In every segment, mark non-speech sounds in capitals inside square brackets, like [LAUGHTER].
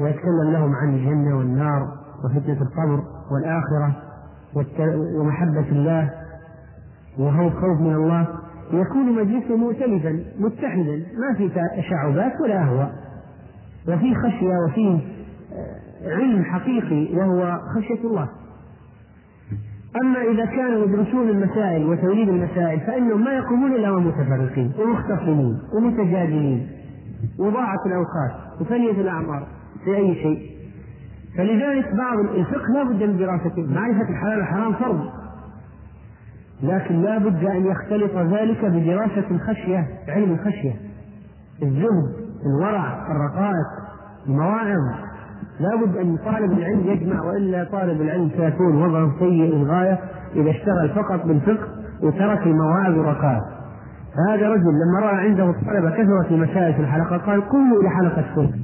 ويتكلم لهم عن الجنة والنار وفتنة القبر والآخرة ومحبة الله. وهو خوف من الله. يكون مجلسه مؤتلفا متحدا. ما في تشعبات ولا أهواء. وفي خشية وفي علم حقيقي وهو خشية الله. أما إذا كانوا يدرسون المسائل وتوليد المسائل فإنهم ما يقومون إلا متفرقين ومختصمين ومتجادلين وضاعت الأوقات وفنية الأعمار. في أي شيء. فلذلك بعض الفقه لا بد من دراسته معرفة الحلال والحرام فرض. لكن لا بد أن يختلط ذلك بدراسة الخشية علم الخشية. الزهد الورع الرقائق المواعظ. لا بد أن طالب العلم يجمع وإلا طالب العلم سيكون وضعه سيء للغاية إذا اشتغل فقط بالفقه وترك المواعظ والرقائق. فهذا رجل لما رأى عنده الطلبة كثرت المسائل في الحلقة قال قوموا إلى حلقة فقه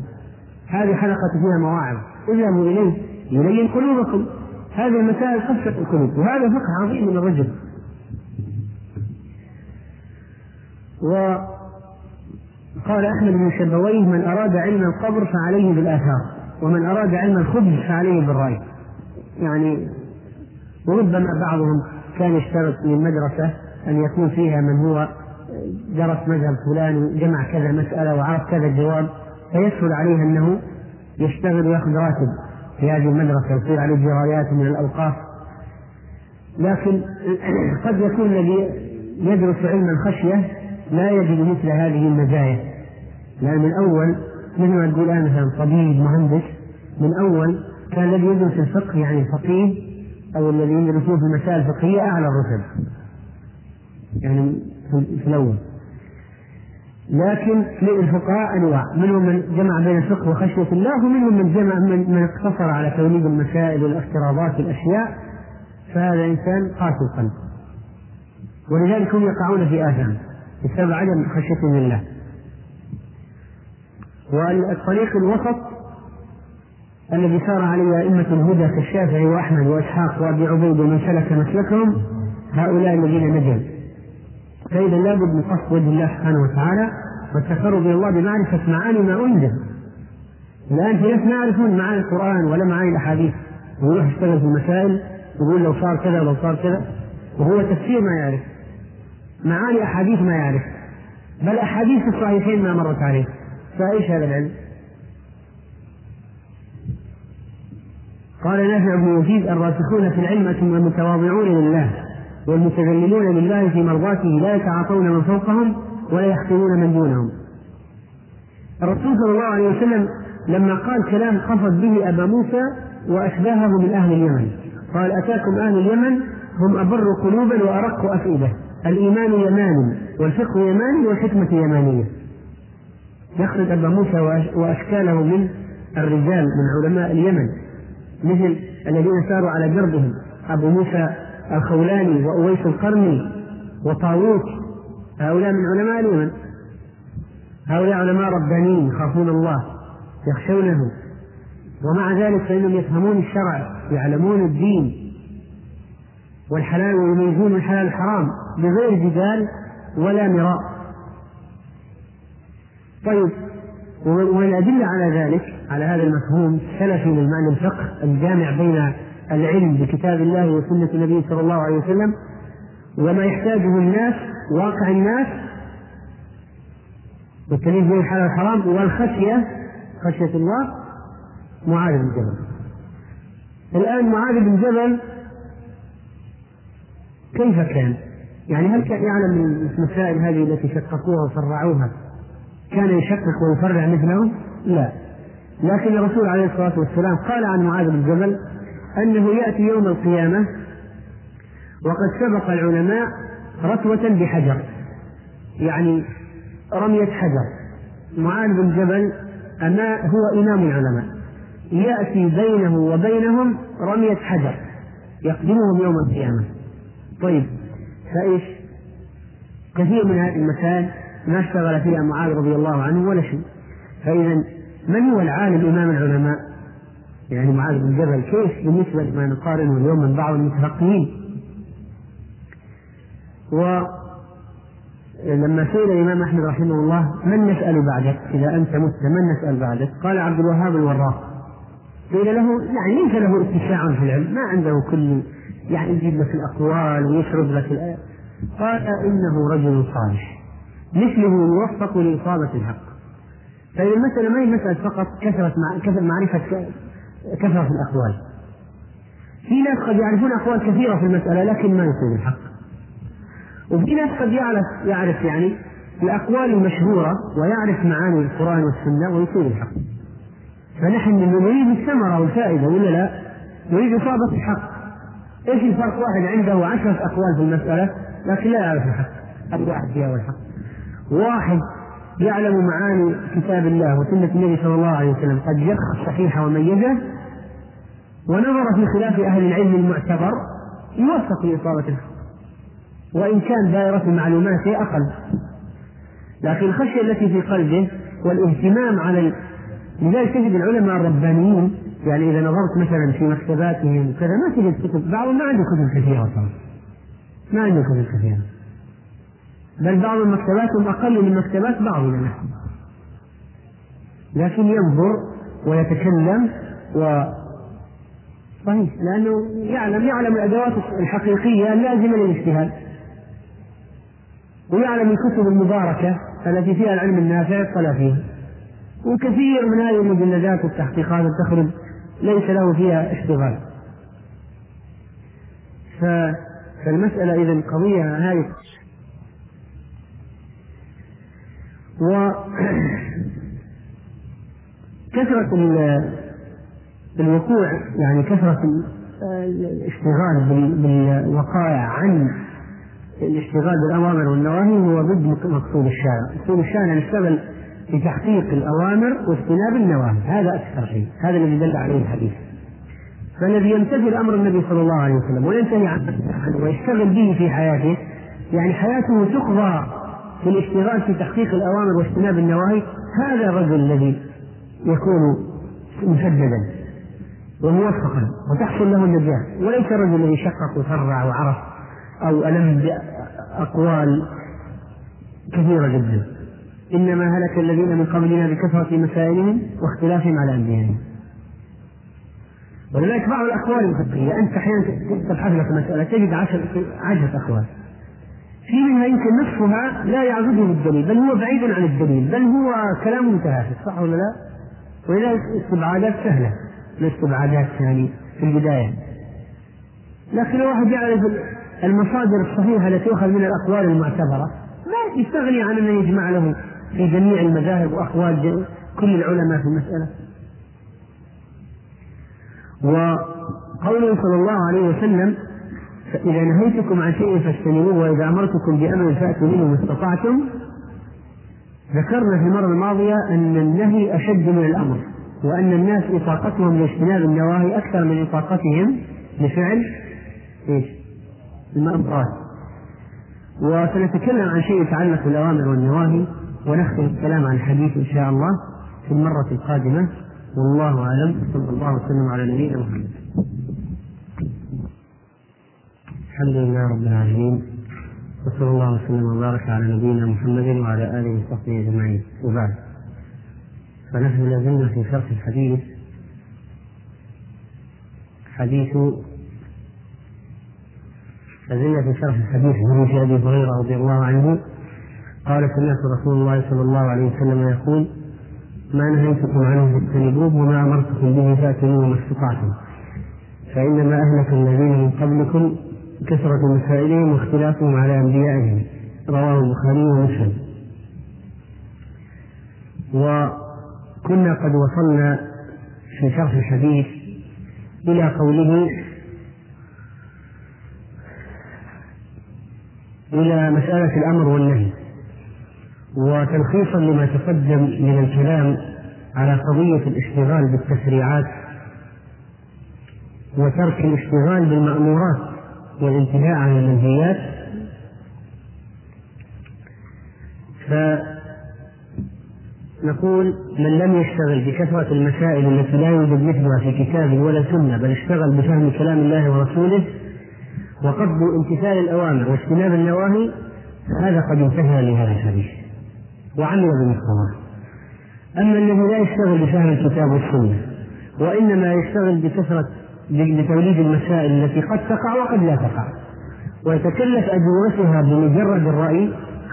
هذه حلقة فيها مواعظ. اذهبوا إليه يلين قلوبكم. هذه المسائل خفت القلوب وهذا فقه عظيم من الرجل. وقال أحمد بن شبويه من أراد علم القبر فعليه بالآثار ومن أراد علم الخبز فعليه بالرأي يعني وربما بعضهم كان يشترط من المدرسة أن يكون فيها من هو درس مذهب فلان جمع كذا مسألة وعرف كذا جواب فيسهل عليه أنه يشتغل ويأخذ راتب في هذه المدرسة ويصير عليه جرايات من الأوقاف. لكن [CLEARS THROAT] قد يكون الذي يدرس علم الخشية لا يجد مثل هذه المزايا. لأن من أول مثل ما تقول أنا مثلا طبيب مهندس من أول كان الذي يدرس الفقه يعني الفقيه أو الذي يدرسون في المسائل الفقهية أعلى الرتب. يعني في الأول. لكن للفقهاء أنواع. منهم من جمع بين الفقه وخشية الله ومنهم من جمع من, من اقتصر على توليد المسائل والافتراضات والاشياء فهذا إنسان قاسي القلب. ولذلك هم يقعون في آثام بسبب عدم خشيتهم لله والطريق الوسط الذي سار عليه أئمة الهدى كالشافعي وأحمد وإسحاق وأبي عبيد ومن سلك مسلكهم هؤلاء الذين نجوا. فإذا لابد من قصد وجه الله سبحانه وتعالى والتقرب إلى الله بمعرفة معاني ما أنزل. الآن في ناس ما يعرفون معاني القرآن ولا معاني الأحاديث. ويروح يشتغل في المسائل يقول لو صار كذا ولو صار كذا. وهو تفسير ما يعرف. معاني أحاديث ما يعرف. بل أحاديث الصحيحين ما مرت عليه. فإيش هذا العلم؟ قال نافع بن يزيد الراسخون في العلم المتواضعون لله والمتذللون لله في مرضاته لا يتعاطون من فوقهم ولا يحسنون من دونهم. الرسول صلى الله عليه وسلم لما قال كلام قصد به أبا موسى وأشباهه من أهل اليمن. قال أتاكم أهل اليمن هم أبر قلوبا وأرق أفئدة. الإيمان يماني والفقه يماني والحكمة يمانية. يخرج أبا موسى وأشكاله من الرجال من علماء اليمن. مثل الذين ساروا على دربهم أبو موسى الخولاني وأويس القرني وطاووس هؤلاء من علماء اليمن هؤلاء علماء ربانيين يخافون الله يخشونه. ومع ذلك فإنهم يفهمون الشرع يعلمون الدين. والحلال ويميزون الحلال الحرام بغير جدال ولا مراء. طيب والأدلة على ذلك على هذا المفهوم السلفي للمعنى الفقه الجامع بين العلم بكتاب الله وسنة النبي صلى الله عليه وسلم وما يحتاجه الناس واقع الناس والتمييز بين الحلال والحرام والخشية خشية الله معاذ بن جبل الآن معاذ بن جبل كيف كان؟ يعني هل كان يعلم المسائل هذه التي شققوها وفرعوها كان يشقق ويفرع مثلهم؟ لا لكن الرسول عليه الصلاة والسلام قال عن معاذ بن جبل أنه يأتي يوم القيامة وقد سبق العلماء رتوة بحجر. يعني رمية حجر. معاذ بن جبل أما هو إمام العلماء. يأتي بينه وبينهم رمية حجر. يقدمهم يوم القيامة. طيب فإيش؟ كثير من هذه المسائل ما اشتغل فيها معاذ رضي الله عنه ولا شيء. فإذا من هو العالم إمام العلماء؟ يعني معاذ بن جبل كيف بالنسبة لما نقارنه اليوم من بعض المتفقهين و لما سئل الإمام أحمد رحمه الله من نسأل بعدك؟ إذا أنت مت من نسأل بعدك؟ قال عبد الوهاب الوراق. قيل له يعني ليس له اتساع في العلم ما عنده كل يعني يجيب لك الأقوال ويسرد لك الآية قال إنه رجل صالح مثله يوفق لإصابة الحق. فإذا المسألة ما هي مسألة فقط كثرة معرفة كثرة الأقوال. في ناس قد يعرفون أقوال كثيرة في المسألة لكن ما يصيب الحق. وفي ناس قد يعرف يعرف يعني الأقوال المشهورة ويعرف معاني القرآن والسنة ويصيب الحق. فنحن نريد الثمرة والفائدة ولا لا؟ نريد إصابة الحق. إيش الفرق؟ واحد عنده عشرة أقوال في المسألة لكن لا يعرف الحق. الواحد فيها والحق. واحد يعلم معاني كتاب الله وسنة النبي صلى الله عليه وسلم قد يخ الصحيح وميزه ونظر في خلاف أهل العلم المعتبر يوفق لإصابة الحق. وإن كان دائرة معلوماته أقل. لكن الخشية التي في قلبه والاهتمام على لذلك تجد العلماء الربانيين يعني إذا نظرت مثلا في مكتباتهم وكذا ما تجد كتب بعضهم ما عنده كتب كثيرة ما عنده كتب كثيرة. بل بعض المكتبات أقل من مكتبات بعضنا نحن لكن ينظر ويتكلم و صحيح لأنه يعلم يعلم الأدوات الحقيقية اللازمة للاجتهاد. ويعلم الكتب المباركة التي فيها العلم النافع يطلع فيها. وكثير من هذه المجلدات والتحقيقات تخرج ليس له فيها اشتغال. فالمسألة إذا قضية هذه. و [CLEARS THROAT] كثرة الوقوع يعني كثرة الاشتغال بالوقائع عن الاشتغال بالأوامر والنواهي هو ضد مقصود الشارع، مقصود الشارع يشتغل في تحقيق الأوامر واجتناب النواهي، هذا أكثر شيء، هذا الذي دل عليه الحديث. فالذي يمتثل أمر النبي صلى الله عليه وسلم وينتهي عنه ويشتغل به في حياته يعني حياته تقضى في الاشتغال في تحقيق الأوامر واجتناب النواهي هذا الرجل الذي يكون مسددا وموفقا وتحصل له النجاة. وليس الرجل الذي شقق وفرع وعرف أو ألم بأقوال كثيرة جدا. إنما هلك الذين من قبلنا بكثرة مسائلهم واختلافهم على أنبيائهم. ولذلك بعض الأقوال الفقهية أنت أحيانا تبحث لك مسألة تجد عشر عشرة أقوال. في منها يمكن نصفها لا يعبده بالدليل بل هو بعيد عن الدليل بل هو كلام متهافت صح ولا لا؟ ولذلك استبعادات سهلة. الاستبعادات يعني في البداية. لكن لو واحد يعرف المصادر الصحيحة التي تؤخذ من الأقوال المعتبرة ما يستغني عن أن يجمع له في جميع المذاهب وأقوال كل العلماء في المسألة وقوله صلى الله عليه وسلم فإذا نهيتكم عن شيء فاجتنبوه وإذا أمرتكم بأمر فأتوا منه ما استطعتم ذكرنا في المرة الماضية أن النهي أشد من الأمر وأن الناس إطاقتهم لاجتناب النواهي أكثر من إطاقتهم لفعل إيش؟ المأمورات وسنتكلم عن شيء يتعلق بالأوامر والنواهي ونختم الكلام عن الحديث إن شاء الله في المرة القادمة. والله أعلم. صلى الله وسلم على نبينا محمد. الحمد لله رب العالمين. وصلى الله وسلم وبارك على نبينا محمد وعلى آله وصحبه أجمعين. وبعد. فنحن لازلنا في شرح الحديث. حديث لازلنا في شرح الحديث حديث أبي هريرة رضي الله عنه قال سمعت رسول الله صلى الله عليه وسلم يقول ما نهيتكم عنه فاجتنبوه وما أمرتكم به فاتوا ما استطعتم. فإنما أهلك الذين من قبلكم كثرة مسائلهم واختلافهم على أنبيائهم. رواه البخاري ومسلم. وكنا قد وصلنا في شرح الحديث إلى قوله إلى مسألة الأمر والنهي وتلخيصا لما تقدم من الكلام على قضية الاشتغال بالتشريعات وترك الاشتغال بالمأمورات والانتهاء عن المنهيات. فنقول من لم يشتغل بكثرة المسائل التي لا يوجد مثلها في كتاب ولا سنة بل اشتغل بفهم كلام الله ورسوله وقصد امتثال الأوامر واجتناب النواهي هذا قد انتهى لهذا الحديث. وعمل بمقتضاه أما الذي لا يشتغل بفهم الكتاب والسنة وإنما يشتغل بكثرة بتوليد المسائل التي قد تقع وقد لا تقع. ويتكلف أجوبتها بمجرد الرأي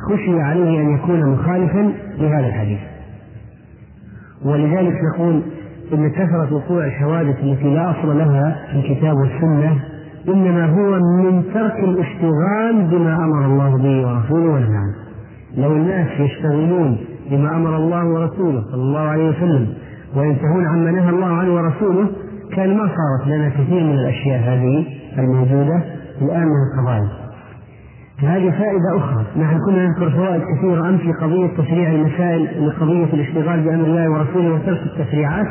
خشي عليه أن يكون مخالفا لهذا الحديث. ولذلك نقول إن كثرة وقوع الحوادث التي لا أصل لها في الكتاب والسنة إنما هو من ترك الاشتغال بما أمر الله به ورسوله ونهى لو الناس يشتغلون بما أمر الله ورسوله صلى الله عليه وسلم وينتهون عما نهى الله عنه ورسوله كان ما صارت لنا كثير من الأشياء هذه الموجودة الآن من القضايا. هذه فائدة أخرى. نحن كنا نذكر فوائد كثيرة أمس في قضية تشريع المسائل لقضية الاشتغال بأمر الله ورسوله وترك التشريعات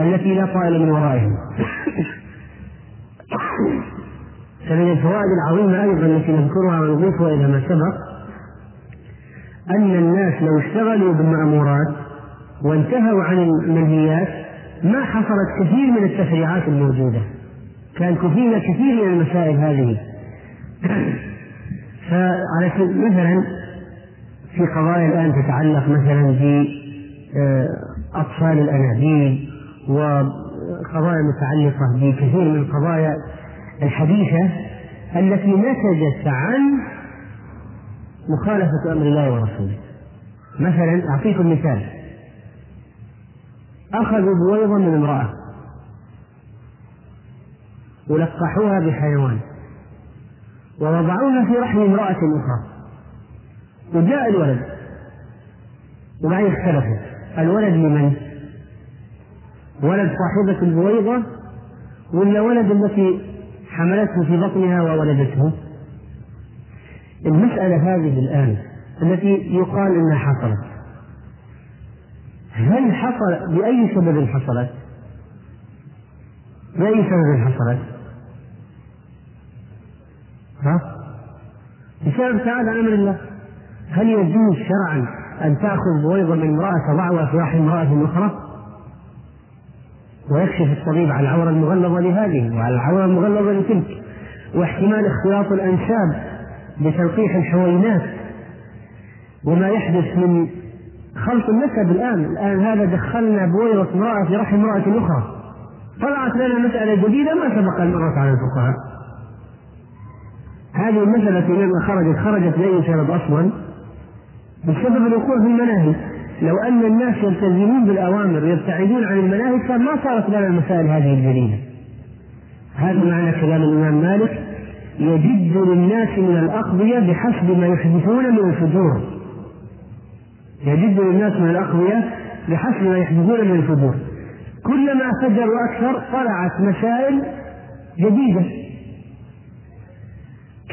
التي لا طائل من ورائها فمن الفوائد العظيمة أيضا التي نذكرها ونضيفها إلى ما سبق أن الناس لو اشتغلوا بالمأمورات وانتهوا عن المنهيات ما حصلت كثير من التشريعات الموجودة. كان كفينا كثير من المسائل هذه. [CLEARS THROAT] فعلى مثلا في قضايا الآن تتعلق مثلا بأطفال الأنابيب وقضايا متعلقة بكثير من القضايا الحديثة التي نتجت عن مخالفة أمر الله ورسوله. مثلا أعطيكم مثال. أخذوا بويضة من امرأة. ولقحوها بحيوان. ووضعوها في رحم امرأة أخرى. وجاء الولد. وبعدين اختلفوا. الولد لمن؟ ولد صاحبة البويضة ولا ولد التي حملته في بطنها وولدته؟ المسألة هذه الآن التي يقال إنها حصلت هل حصل بأي سبب حصلت؟ بأي سبب حصلت؟ ها؟ بسبب تعالى أمر الله هل يجوز شرعا أن تأخذ بويضة من امرأة تضعها في رحم امرأة أخرى؟ ويكشف الطبيب على العورة المغلظة لهذه وعلى العورة المغلظة لتلك واحتمال اختلاط الأنساب بتلقيح الحوينات. وما يحدث من خلط النسب الآن الآن هذا دخلنا بويضة امرأة في رحم امرأة أخرى. طلعت لنا مسألة جديدة ما سبق أن مرت على الفقهاء. هذه المسألة لما خرجت خرجت لأي سبب أصلا بسبب الوقوع في المناهج. لو أن الناس يلتزمون بالأوامر ويبتعدون عن المناهج فما صارت لنا المسائل هذه الجديدة. هذا معنى كلام الإمام مالك يجد للناس من الأقضية بحسب ما يحدثون من الفجور. يجد للناس من الأقضية بحسب ما يحدثون من الفجور. كلما فجروا أكثر طلعت مسائل جديدة.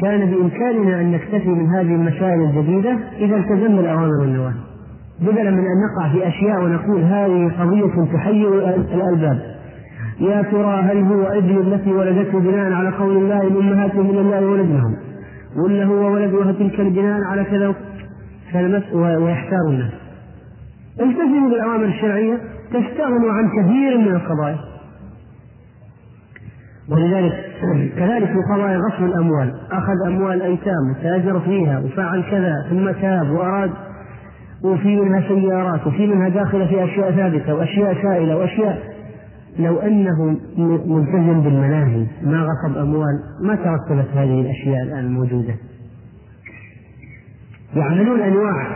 كان بإمكاننا أن نكتفي من هذه المسائل الجديدة إذا التزمنا الأوامر والنواهي. بدلا من أن نقع في أشياء ونقول هذه قضية تحير الألباب. يا ترى هل هو ابن التي ولدته بناء على قول الله إن أمهاتهم الله ولدنهم؟ ولا هو ولدها تلك البناء على كذا ويحتار الناس. التزموا بالأوامر الشرعية تستغنوا عن كثير من القضايا. ولذلك كذلك في قضايا غصب الأموال. أخذ أموال الأيتام وتاجر فيها وفعل كذا ثم تاب وأراد وفي منها سيارات وفي منها داخلة في أشياء ثابتة وأشياء سائلة وأشياء. لو أنه ملتزم بالمناهي ما غصب أموال ما ترتبت هذه الأشياء الآن الموجودة يعملون أنواع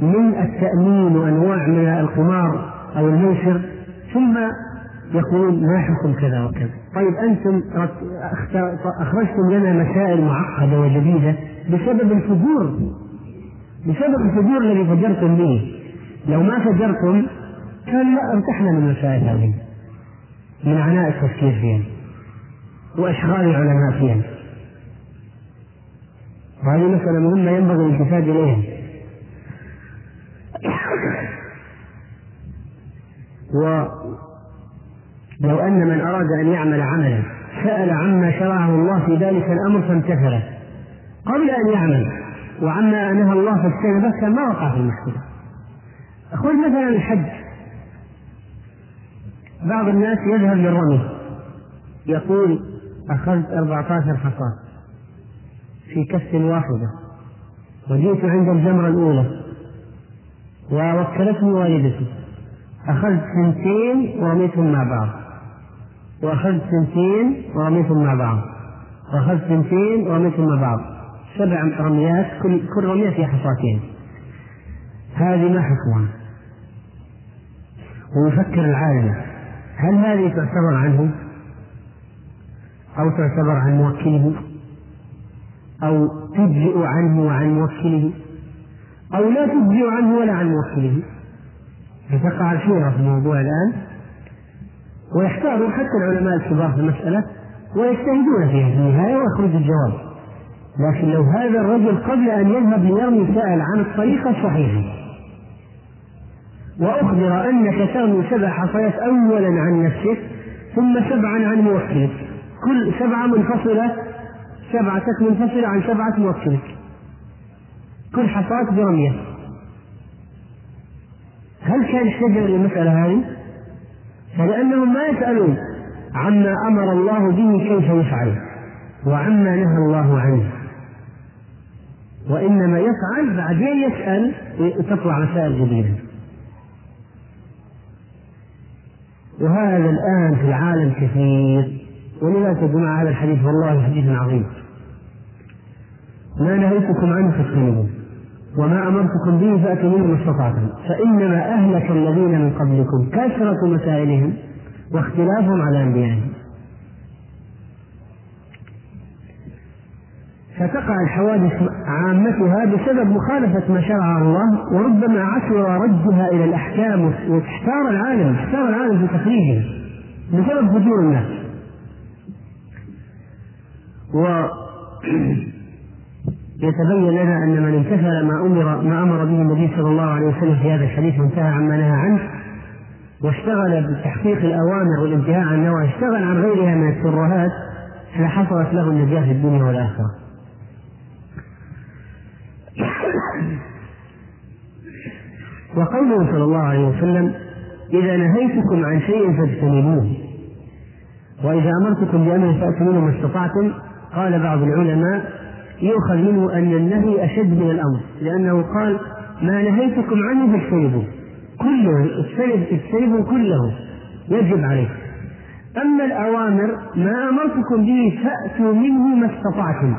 من التأمين وأنواع من القمار أو الميسر ثم يقولون ما حكم كذا وكذا. طيب أنتم أخرجتم لنا مسائل معقدة وجديدة بسبب الفجور. بسبب الفجور الذي فجرتم به. لو ما فجرتم كان لا ارتحنا من المسائل هذه. من عناء التفكير فيها. وأشغال العلماء فيها. وهذه مسألة مهمة ينبغي الالتفات إليها. [COUGHS] ولو أن من أراد أن يعمل عملا سأل عما شرعه الله في ذلك الأمر فامتثله. قبل أن يعمل. وعما نهى الله فاجتنبه كان ما وقع في المشكلة خذ مثلا الحج. بعض الناس يذهب للرمي. يقول أخذت 14 حصاة في كف واحدة. وجئت عند الجمرة الأولى. ووكلتني والدتي. أخذت سنتين ورميتهم مع بعض. وأخذت سنتين ورميتهم مع بعض. وأخذت سنتين ورميتهم مع بعض. سبع رميات كل كل رمية فيها حصاتين. هذه ما حكمها ويفكر العالم هل هذه تعتبر عنه؟ أو تعتبر عن موكله؟ أو تجزئ عنه وعن موكله؟ أو لا تجزئ عنه ولا عن موكله؟ فتقع الحيرة في الموضوع الآن. ويحتار حتى العلماء الكبار في المسألة ويجتهدون فيها في النهاية ويخرج الجواب. لكن لو هذا الرجل قبل أن يذهب ليرمي سائل عن الطريقة الصحيحة وأخبر أنك ترمي سبع حصيات أولا عن نفسك ثم سبعا عن موكلك كل سبعة منفصلة سبعتك منفصلة عن سبعة موكلك كل حصاة برمية. هل كان احتجر للمسألة هذه؟ فلأنهم ما يسألون عما أمر الله به كيف يفعل وعما نهى الله عنه. وإنما يفعل بعدين يسأل تطلع مسائل جديدة. وهذا الآن في العالم كثير ولذلك يا جماعة هذا الحديث والله حديث عظيم. ما نهيتكم عنه فاجتنبوه وما أمرتكم به فأتوا منه ما استطعتم. فإنما أهلك الذين من قبلكم كثرة مسائلهم واختلافهم على أنبيائهم. فتقع الحوادث عامتها بسبب مخالفة ما شرع الله وربما عسر ردها إلى الأحكام واحتار العالم احتار العالم في تخريجها بسبب فجور الناس. و [CLEARS THROAT] يتبين لنا أن من امتثل ما أمر ما أمر به النبي صلى الله عليه وسلم في هذا الحديث وانتهى عما نهى عنه واشتغل بتحقيق الأوامر والانتهاء عن النواهي اشتغل عن غيرها من الترهات لحصلت له النجاة في الدنيا والآخرة. وقوله صلى الله عليه وسلم إذا نهيتكم عن شيء فاجتنبوه. وإذا أمرتكم بأمر فأتوا منه ما استطعتم قال بعض العلماء يؤخذ منه أن النهي أشد من الأمر لأنه قال ما نهيتكم عنه فاجتنبوه. كله اجتنبوا كله يجب عليه أما الأوامر ما أمرتكم به فأتوا منه ما استطعتم.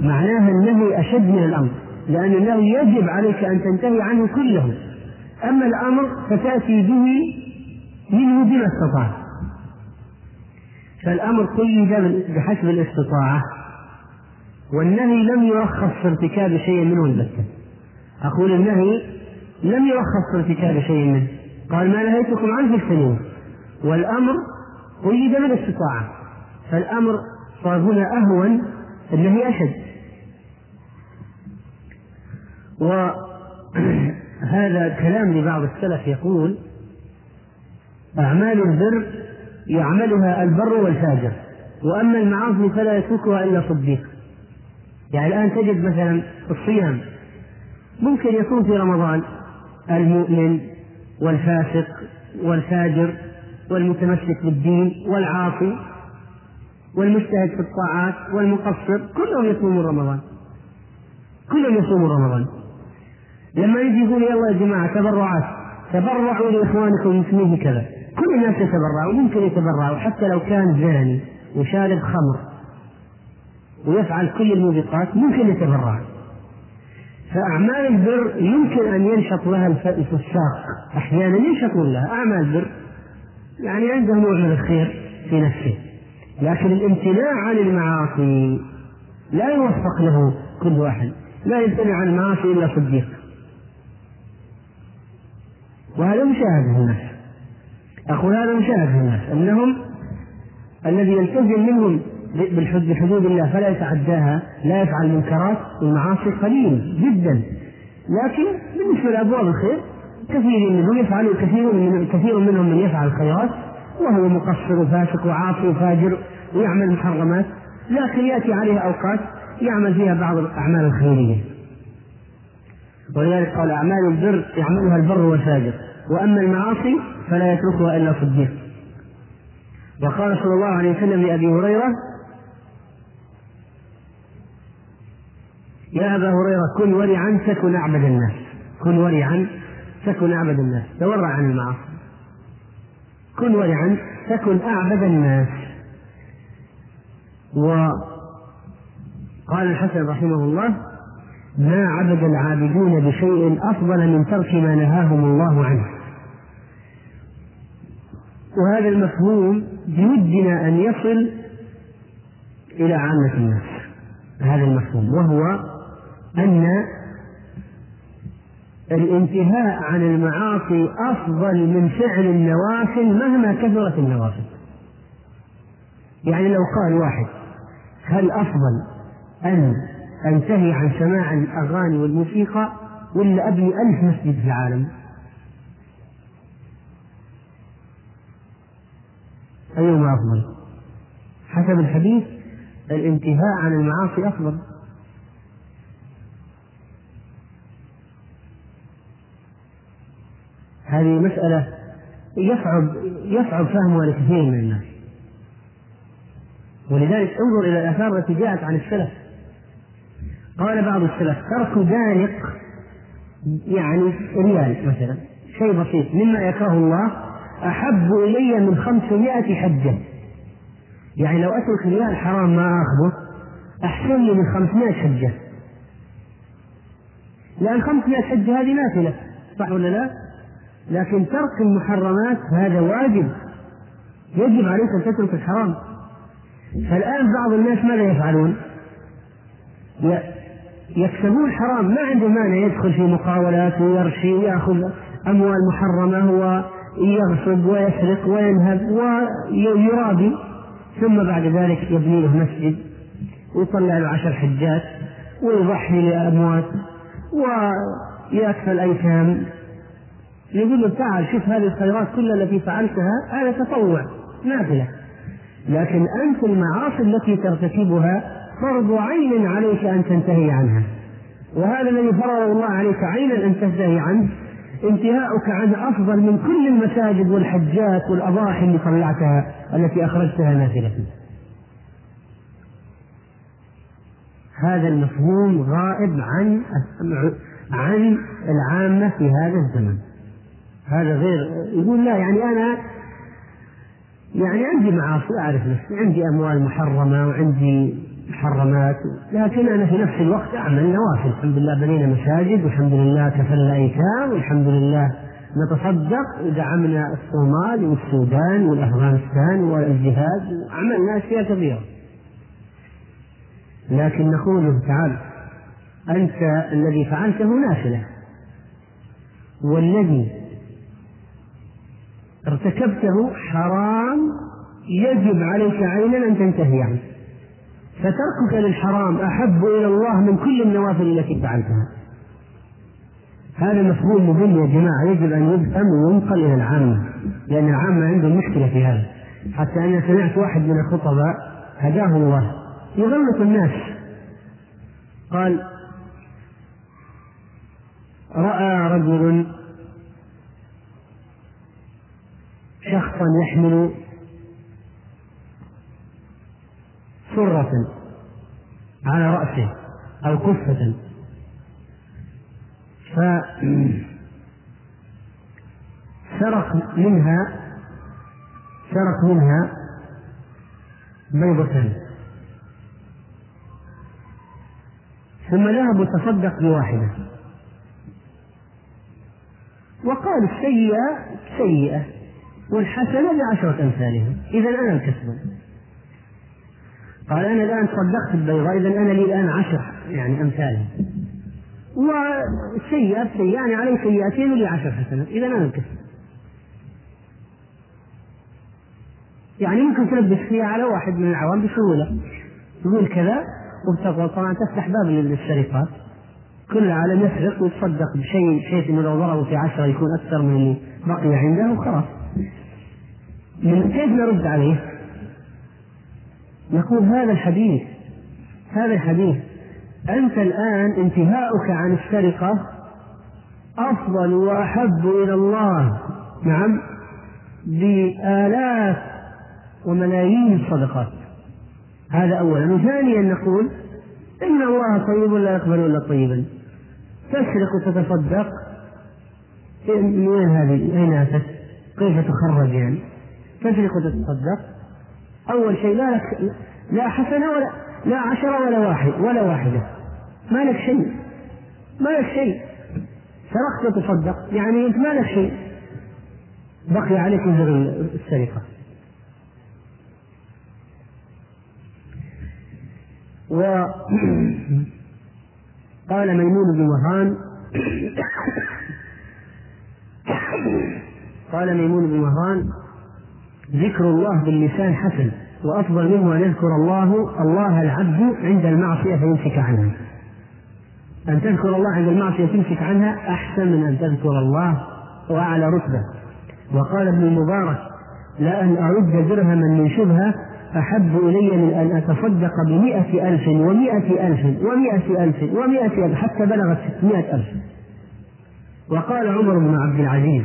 معناها النهي أشد من الأمر لأن النهي يجب عليك أن تنتهي عنه كله. أما الأمر فتأتي به منه بما استطعت فالأمر قيد بحسب الاستطاعة والنهي لم يرخص في ارتكاب شيء منه البتة. أقول النهي لم يرخص في ارتكاب شيء منه. قال ما نهيتكم عنه فاجتنبوه والأمر قيد بالاستطاعة. فالأمر صار هنا أهون النهي أشد. [CLEARS THROAT] وهذا كلام لبعض السلف يقول أعمال البر يعملها البر والفاجر وأما المعاصي فلا يتركها إلا صديق يعني الآن تجد مثلا الصيام ممكن يكون في رمضان المؤمن والفاسق والفاجر والمتمسك بالدين والعاصي والمجتهد في الطاعات والمقصر كلهم يصومون رمضان. كلهم يصومون رمضان. لما يجي يقول يلا يا جماعة تبرعات. تبرعوا لإخوانكم المسلمين كذا. كل الناس يتبرعوا ممكن يتبرعوا حتى لو كان زاني وشارب خمر ويفعل كل الموبقات ممكن يتبرع فأعمال البر يمكن أن ينشط لها الفساق. أحيانا ينشطون لها أعمال بر يعني عنده نوع من الخير في نفسه. لكن الامتناع عن المعاصي لا يوفق له كل واحد. لا يمتنع عن المعاصي إلا صديق. وهذا مشاهد في الناس. أقول هذا مشاهد في الناس. أنهم الذي يلتزم منهم بحدود الله فلا يتعداها لا يفعل منكرات والمعاصي قليل جدا. لكن بالنسبة لأبواب الخير كثير منهم يفعل كثير من كثير منهم من يفعل الخيرات وهو مقصر وفاسق وعاصي وفاجر ويعمل محرمات لكن يأتي عليه أوقات يعمل فيها بعض الأعمال الخيرية. ولذلك قال أعمال البر يعملها البر والفاجر وأما المعاصي فلا يتركها إلا صديق. وقال صلى الله عليه وسلم لأبي هريرة يا أبا هريرة كن ورعا تكن أعبد الناس. كن ورعا تكن أعبد الناس. تورع عن المعاصي. كن ورعا تكن أعبد الناس. وقال الحسن رحمه الله ما عبد العابدون بشيء أفضل من ترك ما نهاهم الله عنه. وهذا المفهوم بودنا أن يصل إلى عامة الناس هذا المفهوم وهو أن الانتهاء عن المعاصي أفضل من فعل النوافل مهما كثرت النوافل يعني لو قال واحد هل أفضل أن أنتهي عن سماع الأغاني والموسيقى ولا أبني ألف مسجد في العالم. أيهما أفضل. حسب الحديث الانتهاء عن المعاصي أفضل. هذه مسألة يصعب يصعب فهمها لكثير من الناس. ولذلك انظر إلى الآثار التي جاءت عن السلف. قال بعض السلف ترك دانق يعني ريال مثلا شيء بسيط مما يكره الله أحب إلي من خمسمائة حجة يعني لو أترك ريال حرام ما آخذه أحسن لي من خمسمائة حجة لأن خمسمائة حجة هذه نافلة صح ولا لا؟ لكن ترك المحرمات هذا واجب يجب عليك أن تترك الحرام فالآن بعض الناس ماذا يفعلون؟ يكسبون حرام ما عنده مانع يدخل في مقاولات ويرشي ويأخذ أموال محرمة ويغصب ويسرق وينهب ويرابي ثم بعد ذلك يبني له مسجد ويطلع له عشر حجات ويضحي لأموات ويكفل الأيتام يقول له تعال شوف هذه الخيرات كلها التي فعلتها هذا تطوع نافلة. لكن أنت المعاصي التي ترتكبها فرض عين عليك أن تنتهي عنها. وهذا الذي فرض الله عليك عينا أن تنتهي عنه انتهاؤك عنه أفضل من كل المساجد والحجات والأضاحي اللي طلعتها التي أخرجتها نافلة هذا المفهوم غائب عن عن العامة في هذا الزمن. هذا غير يقول لا يعني أنا يعني عندي معاصي أعرف نفسي عندي أموال محرمة وعندي محرمات. لكن أنا في نفس الوقت أعمل نوافل. الحمد لله بنينا مساجد والحمد لله كفلنا أيتام والحمد لله نتصدق ودعمنا الصومال والسودان والأفغانستان والجهاد. وعملنا أشياء كثيرة. لكن نقول له تعال أنت الذي فعلته نافلة. والذي ارتكبته حرام يجب عليك عينا أن تنتهي عنه. فتركك للحرام أحب إلى الله من كل النوافل التي فعلتها. هذا مفهوم مهم يا جماعة يجب أن يفهم وينقل إلى العامة لأن العامة عندهم مشكلة في هذا. حتى أنا سمعت واحد من الخطباء هداه الله. يغلط الناس. قال رأى رجل شخصا يحمل سرة على رأسه أو كفة. فسرق منها سرق منها بيضة. ثم ذهب وتصدق بواحدة. وقال السيئة سيئة والحسنة بعشرة أمثالها إذا أنا الكسبان قال أنا الآن صدقت البيضاء إذا أنا لي الآن عشر يعني أمثالها وسيئة بسيئة يعني علي سيئتين ولي عشر حسنات إذا أنا الكسب يعني ممكن تلبس فيها على واحد من العوام بسهولة. تقول كذا وبتقول طبعا تفتح باب للسرقات كل عالم يسرق ويتصدق بشيء بحيث إنه لو ضربوا في عشرة يكون أكثر من اللي بقي عنده وخلاص. من كيف نرد عليه؟ نقول هذا الحديث هذا الحديث أنت الآن انتهاؤك عن السرقة أفضل وأحب إلى الله. نعم. بآلاف وملايين الصدقات. هذا أولا. وثانيا نقول إن الله طيب لا يقبل إلا طيبا. تسرق وتتصدق. من وين هذه؟ أين أتت؟ كيف تخرج يعني؟ تسرق وتتصدق. أول شيء لا لك لا حسنة ولا لا عشرة ولا واحد ولا واحدة. ما لك شيء. ما لك شيء. سرقت وتصدق. يعني أنت ما لك شيء. بقي عليك وزر السرقة. وقال ميمون بن مهران قال ميمون بن مهران [COUGHS] ذكر الله باللسان حسن وأفضل منه أن يذكر الله الله العبد عند المعصية فيمسك عنها. أن تذكر الله عند المعصية تمسك عنها أحسن من أن تذكر الله وأعلى رتبة. وقال ابن المبارك لأن أرد درهما من شبهة أحب إلي من أن أتصدق بمئة ألف ومئة ألف ومئة ألف ومئة ألف حتى بلغت ستمائة ألف. وقال عمر بن عبد العزيز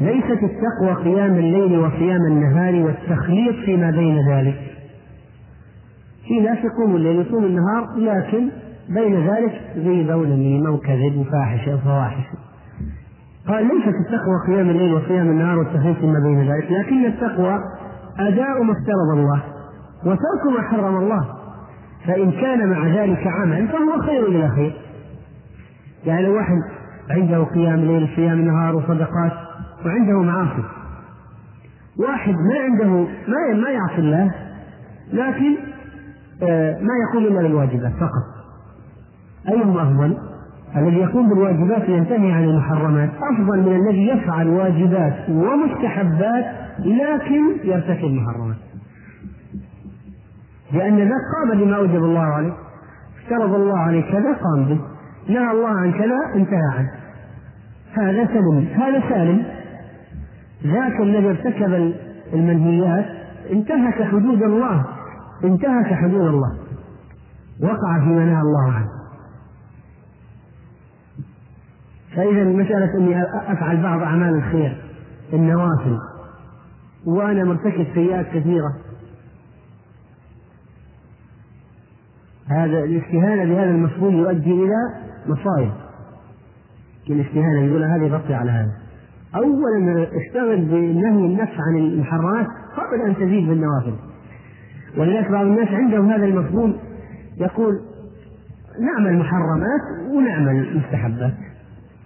ليست التقوى قيام الليل وصيام النهار والتخليط فيما بين ذلك. في ناس يقوم الليل يصوم النهار لكن بين ذلك غيبة ونميمة وكذب وفاحشة وفواحش. قال ليست التقوى قيام الليل وصيام النهار والتخليط فيما بين ذلك لكن التقوى أداء ما افترض الله وترك ما حرم الله. فإن كان مع ذلك عمل فهو خير إلى خير. يعني لو واحد عنده قيام ليل صيام نهار وصدقات وعنده معاصي. واحد ما عنده ما ما يعصي الله لكن آه، ما يقوم إلا بالواجبات فقط. ايهما أفضل؟ الذي يقوم بالواجبات وينتهي عن المحرمات. أفضل من الذي يفعل واجبات ومستحبات لكن يرتكب محرمات لأن ذاك قام بما اوجب الله عليه. افترض الله عليه كذا قام به. نهى الله عن كذا انتهى عنه. هذا سلم هذا سالم. ذاك الذي ارتكب المنهيات انتهك حدود الله انتهك حدود الله. وقع فيما نهى الله عنه. فإذا مسألة أني أفعل بعض أعمال الخير النوافل وأنا مرتكب سيئات كثيرة. هذا الاستهانة بهذا المفهوم يؤدي إلى مصائب. الاستهانة يقول هذا يغطي على هذا. أولا اشتغل بنهي النفس عن المحرمات قبل أن تزيد بالنوافل ولذلك بعض الناس عندهم هذا المفهوم يقول نعمل محرمات ونعمل مستحبات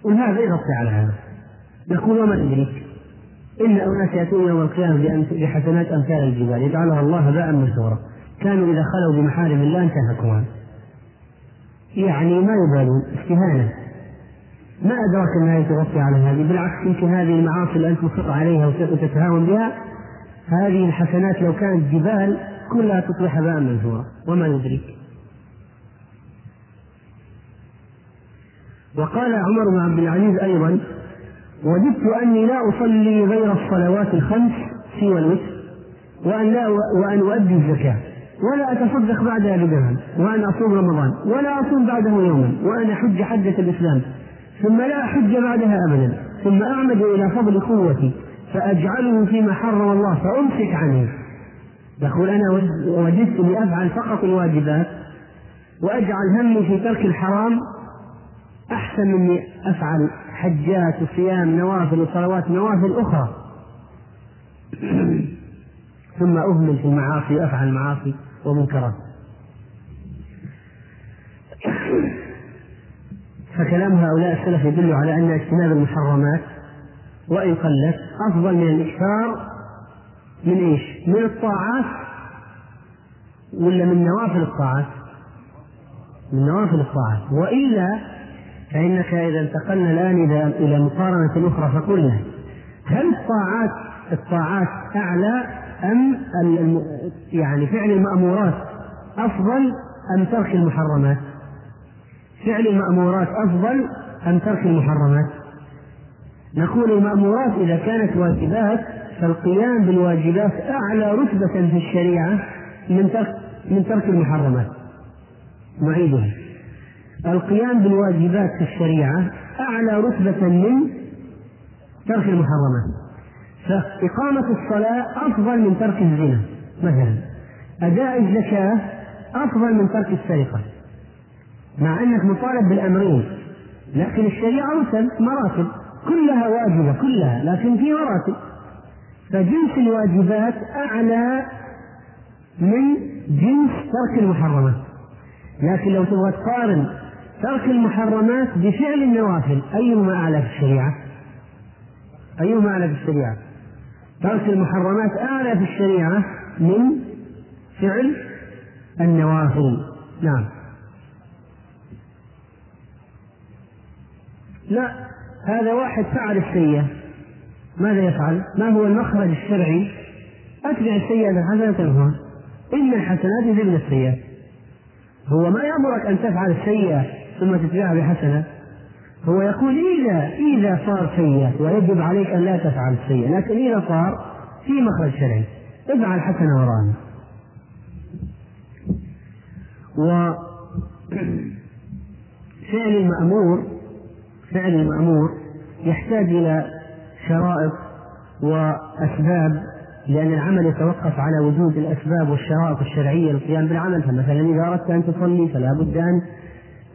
وهذا يغطي على هذا. يقول وما تدريك إن أناس يأتون يوم القيامة بحسنات أمثال الجبال يجعلها الله هباء منثورا. كانوا إذا خلوا بمحارم الله انتهكوها. يعني ما يبالون استهانة. ما أدراك أنها تغطي على هذه بالعكس يمكن هذه المعاصي اللي أنت مصر عليها وتتهاون بها هذه الحسنات لو كانت جبال كلها تصبح هباء منثورا وما يدريك وقال عمر بن عبد العزيز أيضا وددت أني لا أصلي غير الصلوات الخمس سوى الوتر وأن لا وأن أؤدي الزكاة ولا أتصدق بعدها بدرهم وأن أصوم رمضان ولا أصوم بعده يوما وأن أحج حجة الإسلام. ثم لا أحج بعدها أبدا ثم أعمد إلى فضل قوتي فأجعله فيما حرم الله فأمسك عنه يقول أنا وجدت أني أفعل فقط الواجبات وأجعل همي في ترك الحرام أحسن مني أفعل حجات وصيام نوافل وصلوات نوافل أخرى. [CLEARS THROAT] ثم أهمل في المعاصي وأفعل معاصي ومنكرات [CLEARS THROAT] فكلام هؤلاء السلف يدل على أن اجتناب المحرمات وإن قلت أفضل من الإكثار من إيش؟ من الطاعات ولا من نوافل الطاعات؟ من نوافل الطاعات وإلا فإنك إذا انتقلنا الآن إلى مقارنة أخرى فقلنا هل الطاعات الطاعات أعلى أم يعني فعل المأمورات أفضل أم ترك المحرمات؟ فعل المأمورات أفضل أم ترك المحرمات؟ نقول المأمورات إذا كانت واجبات فالقيام بالواجبات أعلى رتبة في الشريعة من ترك من ترك المحرمات. نعيدها. القيام بالواجبات في الشريعة أعلى رتبة من ترك المحرمات. فإقامة الصلاة أفضل من ترك الزنا مثلا. أداء الزكاة أفضل من ترك السرقة. مع أنك مطالب بالأمرين لكن الشريعة أوسل مراتب كلها واجبة كلها لكن في مراتب فجنس الواجبات أعلى من جنس ترك المحرمات لكن لو تبغى تقارن ترك المحرمات بفعل النوافل أيهما أعلى في الشريعة؟ أيهما أعلى في الشريعة؟ ترك المحرمات أعلى في الشريعة من فعل النوافل نعم لا هذا واحد فعل السيئة. ماذا يفعل؟ ما هو المخرج الشرعي؟ أتبع السيئة بالحسنة تنهى إن الحسنات يذهبن السيئات هو ما يأمرك أن تفعل السيئة ثم تتبعها بحسنة. هو يقول إذا إذا صار سيئة ويجب عليك أن لا تفعل السيئة. لكن إذا صار في مخرج شرعي. افعل حسنة وراءنا وفعل [CLEARS THROAT] المأمور فعل المأمور يحتاج إلى شرائط وأسباب لأن العمل يتوقف على وجود الأسباب والشرائط الشرعية للقيام بالعمل. فمثلا إذا أردت أن تصلي فلا بد أن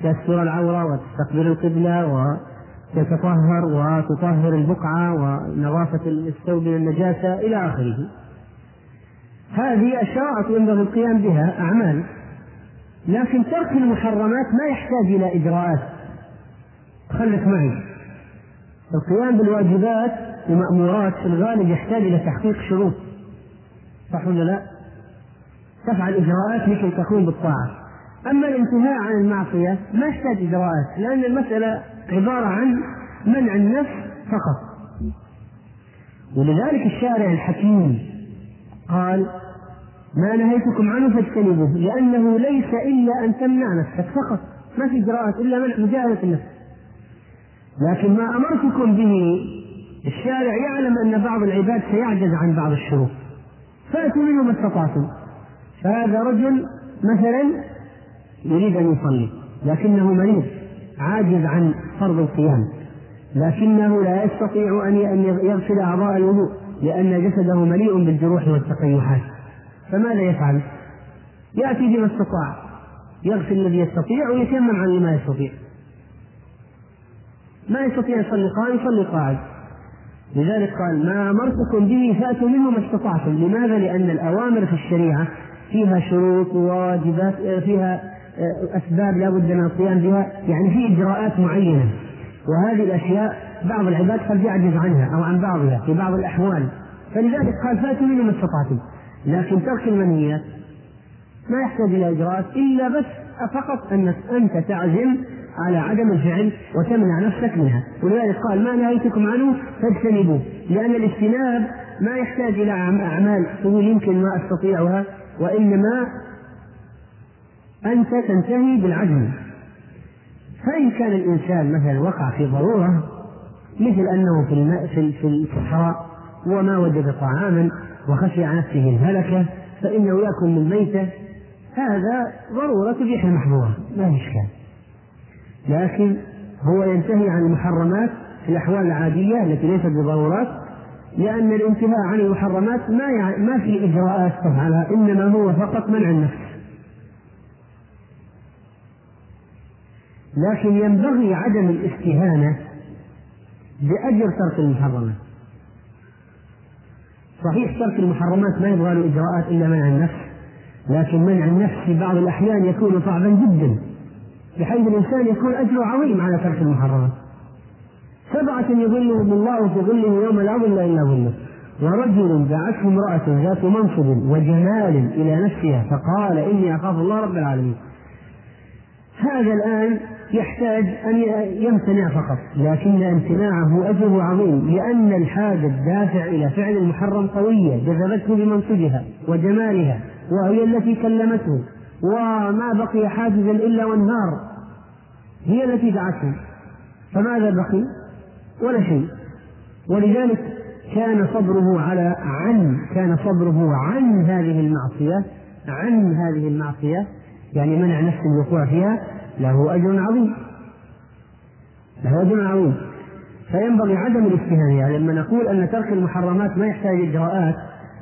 تستر العورة وتستقبل القبلة وتتطهر وتطهر البقعة ونظافة الثوب من النجاسة إلى آخره. هذه الشرائط ينبغي القيام بها أعمال لكن ترك المحرمات ما يحتاج إلى إجراءات. خلك معي القيام بالواجبات ومأمورات في الغالب يحتاج إلى تحقيق شروط. صح ولا لا؟ تفعل إجراءات لكي تقوم بالطاعة. أما الانتهاء عن المعصية ما يحتاج إجراءات لأن المسألة عبارة عن منع النفس فقط. ولذلك الشارع الحكيم قال ما نهيتكم عنه فاجتنبوه لأنه ليس إلا أن تمنع نفسك فقط. ما في إجراءات إلا منع مجاهدة النفس. لكن ما أمرتكم به الشارع يعلم أن بعض العباد سيعجز عن بعض الشروط. فأتوا منه ما استطعتم. فهذا رجل مثلا يريد أن يصلي لكنه مريض عاجز عن فرض القيام. لكنه لا يستطيع أن يغسل أعضاء الوضوء لأن جسده مليء بالجروح والتقيحات. فماذا يفعل؟ يأتي بما استطاع يغسل الذي يستطيع ويتيمم عن ما يستطيع. ما يستطيع يصلي قائم يصلي قاعد. لذلك قال ما أمرتكم به فأتوا منه ما استطعتم. لماذا؟ لأن الأوامر في الشريعة فيها شروط وواجبات فيها آه، أسباب لا بد من القيام بها يعني في إجراءات معينة. وهذه الأشياء بعض العباد قد يعجز عنها أو عن بعضها في بعض الأحوال. فلذلك قال فأتوا منه ما استطعتم. لكن ترك المنهيات ما يحتاج إلى إجراءات إلا بس فقط أنك أنت تعزم على عدم الفعل وتمنع نفسك منها. ولذلك قال ما نهيتكم عنه فاجتنبوه لأن الاجتناب ما يحتاج إلى أعمال تقول يمكن ما أستطيعها وإنما أنت تنتهي بالعزم فإن كان الإنسان مثلا وقع في ضرورة مثل أنه في الماء في الصحراء وما وجد طعاما وخشي على نفسه الهلكة فإنه يأكل من ميتة هذا ضرورة تبيح المحظورة في إشكال. لكن هو ينتهي عن المحرمات في الأحوال العادية التي ليست بضرورات لأن الانتهاء عن المحرمات ما يعني ما في إجراءات تفعلها إنما هو فقط منع النفس. لكن ينبغي عدم الاستهانة بأجر ترك المحرمات. صحيح ترك المحرمات ما يبغى له إجراءات إلا منع النفس لكن منع النفس في بعض الأحيان يكون صعبا جدا. بحيث الإنسان يكون أجره عظيم على ترك المحرمات. سبعة يظلهم الله في ظله يوم لا ظل إلا ظله. ورجل دعته امرأة ذات منصب وجمال إلى نفسها فقال إني أخاف الله رب العالمين. هذا الآن يحتاج أن يمتنع فقط. لكن امتناعه أجره عظيم. لأن الحاجة الدافع إلى فعل المحرم قوية. جذبته بمنصبها وجمالها وهي التي كلمته. وما بقي حاجزا إلا وانهار هي التي دعته فماذا بقي؟ ولا شيء. ولذلك كان صبره على عن كان صبره عن هذه المعصية عن هذه المعصية يعني منع نفسه الوقوع فيها له أجر عظيم. له أجر عظيم. فينبغي عدم الاجتهاد. يعني لما نقول أن ترك المحرمات ما يحتاج إجراءات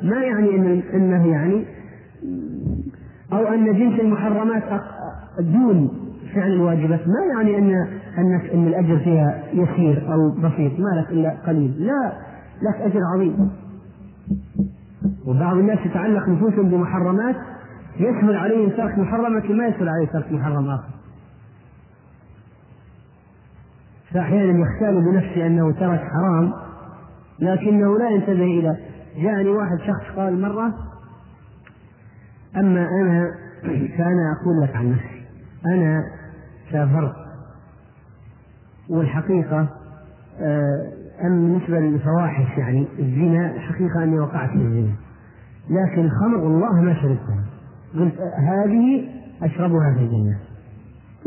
ما يعني أنه يعني أو أن جنس المحرمات دون فعل الواجبات. ما يعني أن أنك أن الأجر فيها يسير أو بسيط؟ ما لك إلا قليل. لا لك أجر عظيم. وبعض الناس يتعلق نفوسهم بمحرمات يسهل عليهم ترك محرم لكن ما يسهل عليه ترك محرم آخر. فأحيانا يختال بنفسه أنه ترك حرام لكنه لا ينتبه إلى جاءني واحد شخص قال مرة أما أنا فأنا أقول لك عن نفسي أنا سافرت. والحقيقة آه، أما بالنسبة للفواحش يعني الزنا حقيقة أني وقعت في الزنا. لكن الخمر والله ما شربتها. قلت هذه أشربها في الجنة.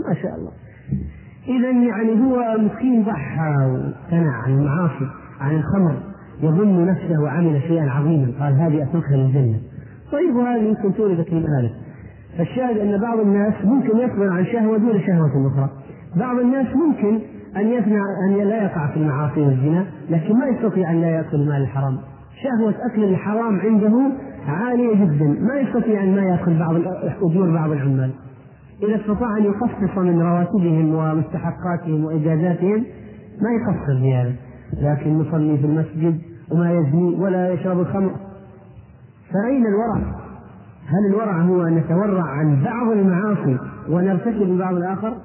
ما شاء الله. إذا يعني هو مسكين ضحى وامتنع عن المعاصي عن الخمر يظن نفسه عمل شيئا عظيما. قال هذه أتركها للجنة. طيب وهذه يمكن توردك من ذلك فالشاهد أن بعض الناس ممكن يصبر عن شهوة دون شهوة أخرى. بعض الناس ممكن أن يثنى أن لا يقع في المعاصي والزنا لكن ما يستطيع أن لا يأكل مال الحرام. شهوة أكل الحرام عنده عالية جدا. ما يستطيع أن ما يأكل بعض أجور بعض العمال. إذا استطاع أن يخصص من رواتبهم ومستحقاتهم وإجازاتهم ما يقصر هذا لكن يصلي في المسجد وما يزني ولا يشرب الخمر. فأين الورع؟ هل الورع هو أن نتورع عن بعض المعاصي ونرتكب بعض الآخر؟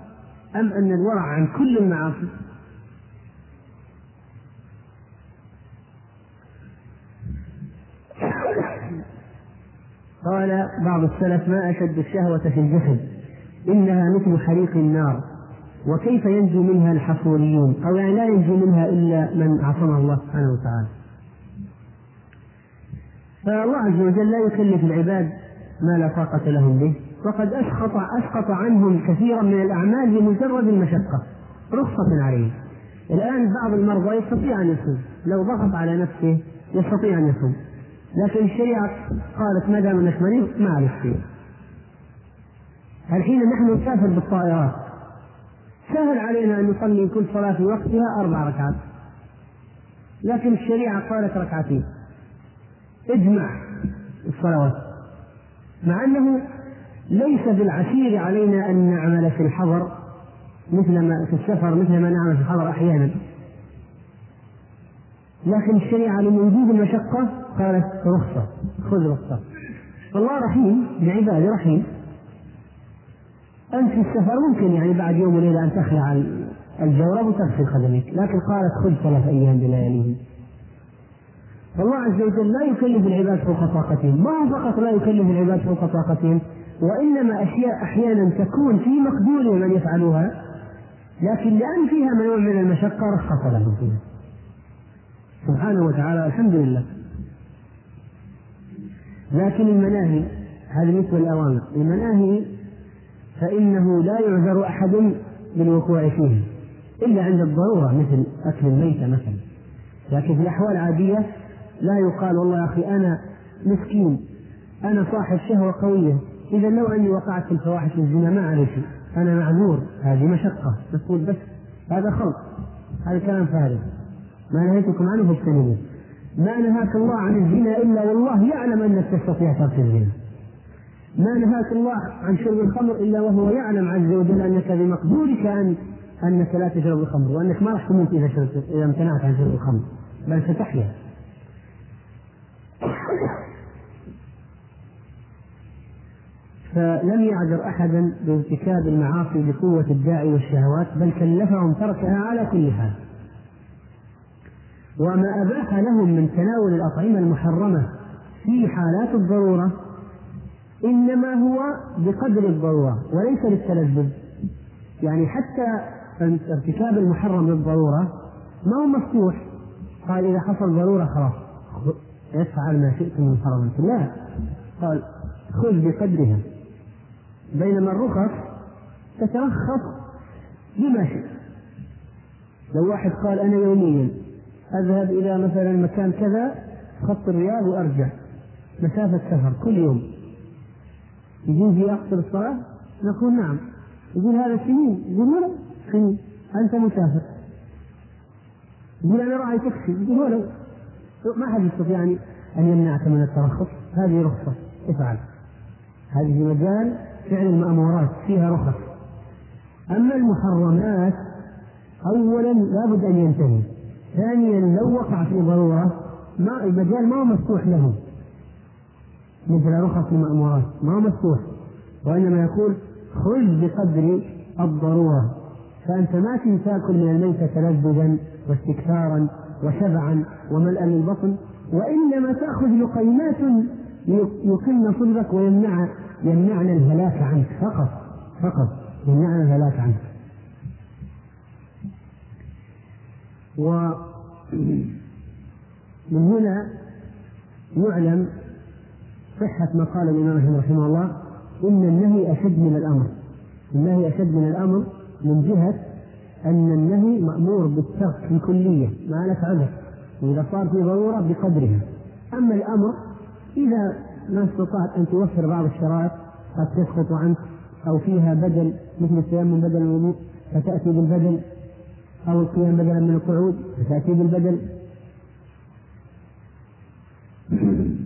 أم أن الورع عن كل المعاصي؟ قال بعض السلف ما أشد الشهوة في الجسد إنها مثل حريق النار وكيف ينجو منها الحصوليون أو يعني لا ينجو منها إلا من عصمه الله سبحانه وتعالى فالله عز وجل لا يكلف العباد ما لا طاقة لهم به وقد أسقط أسقط عنهم كثيرا من الأعمال بمجرد المشقة رخصة عليهم الآن بعض المرضى يستطيع أن يصوم لو ضغط على نفسه يستطيع أن يصوم لكن الشريعة قالت ما دام أنك مريض ما عليك شيء. الحين نحن نسافر بالطائرات سهل علينا أن نصلي كل صلاة في وقتها أربع ركعات. لكن الشريعة قالت ركعتين. اجمع الصلوات. مع أنه ليس بالعسير علينا أن نعمل في الحضر مثل ما في السفر مثل ما نعمل في الحضر أحيانا. لكن الشريعة لوجود المشقة قالت رخصة خذ رخصة فالله رحيم بعباده رحيم أنت في السفر ممكن يعني بعد يوم وليلة أن تخلع الجورب وتغسل خدمك لكن قالت خذ ثلاث أيام بلياليه فالله عز وجل لا يكلف العباد فوق طاقتهم. ما هو فقط لا يكلف العباد فوق طاقتهم وإنما أشياء أحيانا تكون في مقدورهم أن يفعلوها لكن لأن فيها نوع من المشقة رخص لهم فيها. سبحانه وتعالى الحمد لله. لكن المناهي هذه بالنسبة للأوامر المناهي فإنه لا يعذر أحد بالوقوع فيه إلا عند الضرورة مثل أكل الميتة مثلا. لكن في الأحوال العادية لا يقال والله يا أخي أنا مسكين أنا صاحب شهوة قوية إذا لو أني وقعت في الفواحش والزنا ما علي شيء أنا معذور هذه مشقة نقول بس هذا خلق هذا كلام فارغ. ما نهيتكم عنه فاجتنبوه. ما نهاك الله عن الزنا إلا والله يعلم انك تستطيع ترك الزنا. ما نهاك الله عن شرب الخمر إلا وهو يعلم عز وجل أنك بمقدورك ان أنك لا تشرب الخمر وأنك ما راح تموت إذا شربت إذا امتنعت عن شرب الخمر بل ستحيا. فلم يعذر أحدا بارتكاب المعاصي بقوة الداعي والشهوات بل كلفهم تركها على كل حال. وما أباح لهم من تناول الأطعمة المحرمة في حالات الضرورة إنما هو بقدر الضرورة وليس للتلذذ يعني حتى ارتكاب المحرم للضرورة ما هو مفتوح. قال إذا حصل ضرورة خلاص. افعل ما شئت من محرم لا. قال خذ بقدرها. بينما الرخص تترخص بما شئت. لو واحد قال أنا يوميا أذهب إلى مثلا مكان كذا خط الرياض وأرجع. مسافة سفر كل يوم. يجوز يقصر الصلاة؟ نقول نعم. يقول هذا سنين. يقول ولو سنين. أنت مسافر. يقول أنا راعي تكسي يقول ولو ما حد يستطيع أن يمنعك من الترخص؟ هذه رخصة افعل. هذه مجال فعل المأمورات فيها رخص أما المحرمات أولا لابد أن ينتهي. ثانيا لو وقع في ضرورة ما المجال ما هو مفتوح له. مثل رخص المأمورات ما هو مفتوح. وإنما يقول خذ بقدر الضرورة. فأنت ما تاكل من الميتة تلذذا واستكثارا. وشبعا وملأ للبطن وإنما تأخذ لقيمات يقلن صلبك ويمنع يمنعن الهلاك عنك فقط فقط يمنعن الهلاك عنك. ومن هنا يعلم صحة ما قال الإمام أحمد رحمه الله إن النهي أشد من الأمر. النهي أشد من الأمر من جهة أن النهي مأمور بالترك بكلية ما لك عذر وإذا صار في ضرورة بقدرها. أما الأمر إذا ما استطعت أن توفر بعض الشرائط قد تسقط عنك أو فيها بدل مثل التيمم بدل الوضوء فتأتي بالبدل. أو القيام بدلا من القعود فتأتي بالبدل. [COUGHS]